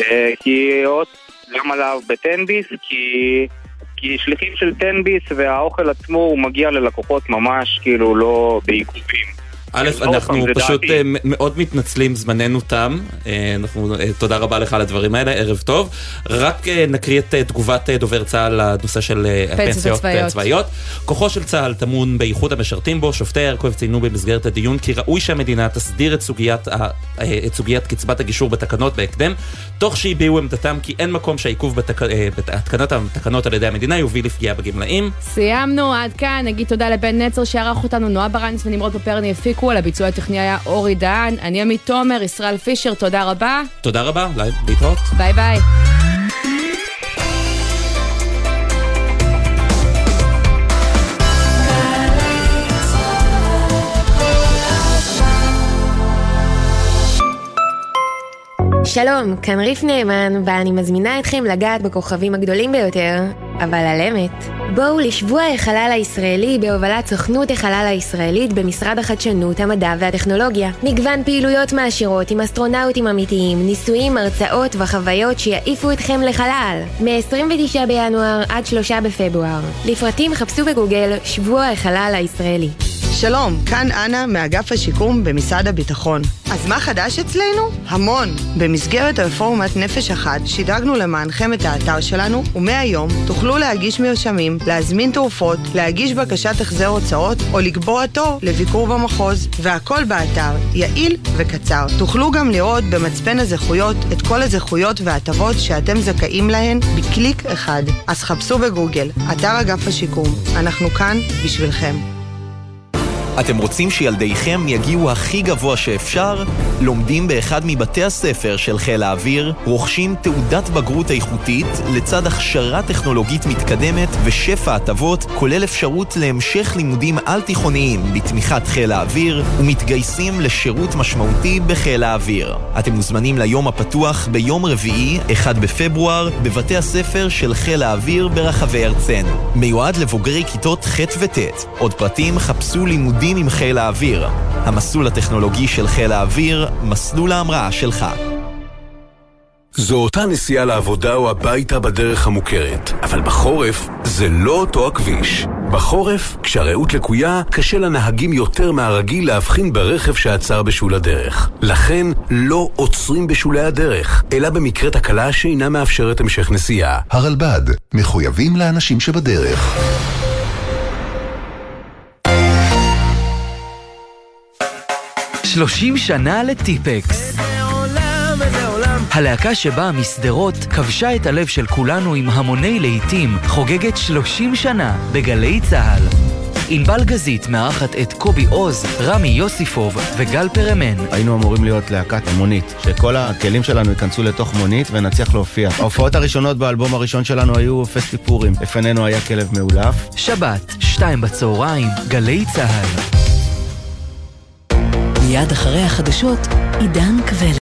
אה, כי עוד, למה לאו בטנביס? כי... כי שליחים של טנביס והאוכל עצמו הוא מגיע ללקוחות ממש כאילו לא בעיכובים. א', אנחנו פשוט אה, מאוד מתנצלים, זמננו תם. אה, אנחנו, אה, תודה רבה לך על הדברים האלה, ערב טוב. רק נקריא את תגובת דובר צה"ל לנושא של פנסיות צבאיות. כוחו של צה"ל טמון בייחוד המשרתים בו. שופטי יעקב ציינו במסגרת הדיון כי ראוי שהמדינה תסדיר את סוגיית, את סוגיית קצבת הגישור בתקנות בהקדם, תוך שהביעו עמדתם כי אין מקום שהעיכוב בהתקנת התקנות על ידי המדינה יוביל לפגיעה בגמלאים. סיימנו, עד כאן. נגיד תודה לבן נצר שערך אותנו, נועה ברנס ונמרוד פפרני הפיקו. על הביצוע הטכני היה אורי דהן, אני עמית תומר, ישראל פישר, תודה רבה. תודה רבה, להתראות. ביי ביי. שלום, כאן ריף נאמן, ואני מזמינה אתכם לגעת בכוכבים הגדולים ביותר, אבל על אמת. בואו לשבוע החלל הישראלי בהובלת סוכנות החלל הישראלית במשרד החדשנות, המדע והטכנולוגיה. מגוון פעילויות מעשירות עם אסטרונאוטים אמיתיים, ניסויים, הרצאות וחוויות שיעיפו אתכם לחלל. מ-29 בינואר עד 3 בפברואר. לפרטים חפשו בגוגל שבוע החלל הישראלי. שלום, כאן אנה מאגף השיקום במשרד הביטחון. אז מה חדש אצלנו? המון. במסגרת רפורמת נפש אחת שידרגנו למענכם את האתר שלנו, ומהיום תוכלו להגיש מרשמים, להזמין תרופות, להגיש בקשת החזר הוצאות או לקבוע תור לביקור במחוז. והכל באתר, יעיל וקצר. תוכלו גם לראות במצפן הזכויות את כל הזכויות וההטבות שאתם זכאים להן בקליק אחד. אז חפשו בגוגל, אתר אגף השיקום. אנחנו כאן בשבילכם. אתם רוצים שילדיכם יגיעו הכי גבוה שאפשר? לומדים באחד מבתי הספר של חיל האוויר, רוכשים תעודת בגרות איכותית לצד הכשרה טכנולוגית מתקדמת ושפע הטבות, כולל אפשרות להמשך לימודים על-תיכוניים בתמיכת חיל האוויר, ומתגייסים לשירות משמעותי בחיל האוויר. אתם מוזמנים ליום הפתוח ביום רביעי, 1 בפברואר, בבתי הספר של חיל האוויר ברחבי ארצנו. מיועד לבוגרי כיתות ח' וט'. עוד פרטים חפשו לימודים עם חיל האוויר. המסלול הטכנולוגי של חיל האוויר, מסלול ההמראה שלך. זו אותה נסיעה לעבודה או הביתה בדרך המוכרת, אבל בחורף זה לא אותו הכביש. בחורף, כשהרעות לקויה, קשה לנהגים יותר מהרגיל להבחין ברכב שעצר בשול הדרך. לכן, לא עוצרים בשולי הדרך, אלא במקרה תקלה שאינה מאפשרת המשך נסיעה. הרלב"ד, מחויבים לאנשים שבדרך. שלושים שנה לטיפקס. הלהקה שבאה משדרות כבשה את הלב של כולנו עם המוני להיטים, חוגגת 30 שנה בגלי צה"ל. ענבל גזית מארחת את קובי עוז, רמי יוסיפוב וגל פרמן. היינו אמורים להיות להקת מונית, שכל הכלים שלנו ייכנסו לתוך מונית ונצליח להופיע. ההופעות הראשונות באלבום הראשון שלנו היו פסטי פורים. לפנינו היה כלב מאולף. שבת, שתיים בצהריים, גלי צה"ל. מיד אחרי החדשות, עידן קבל.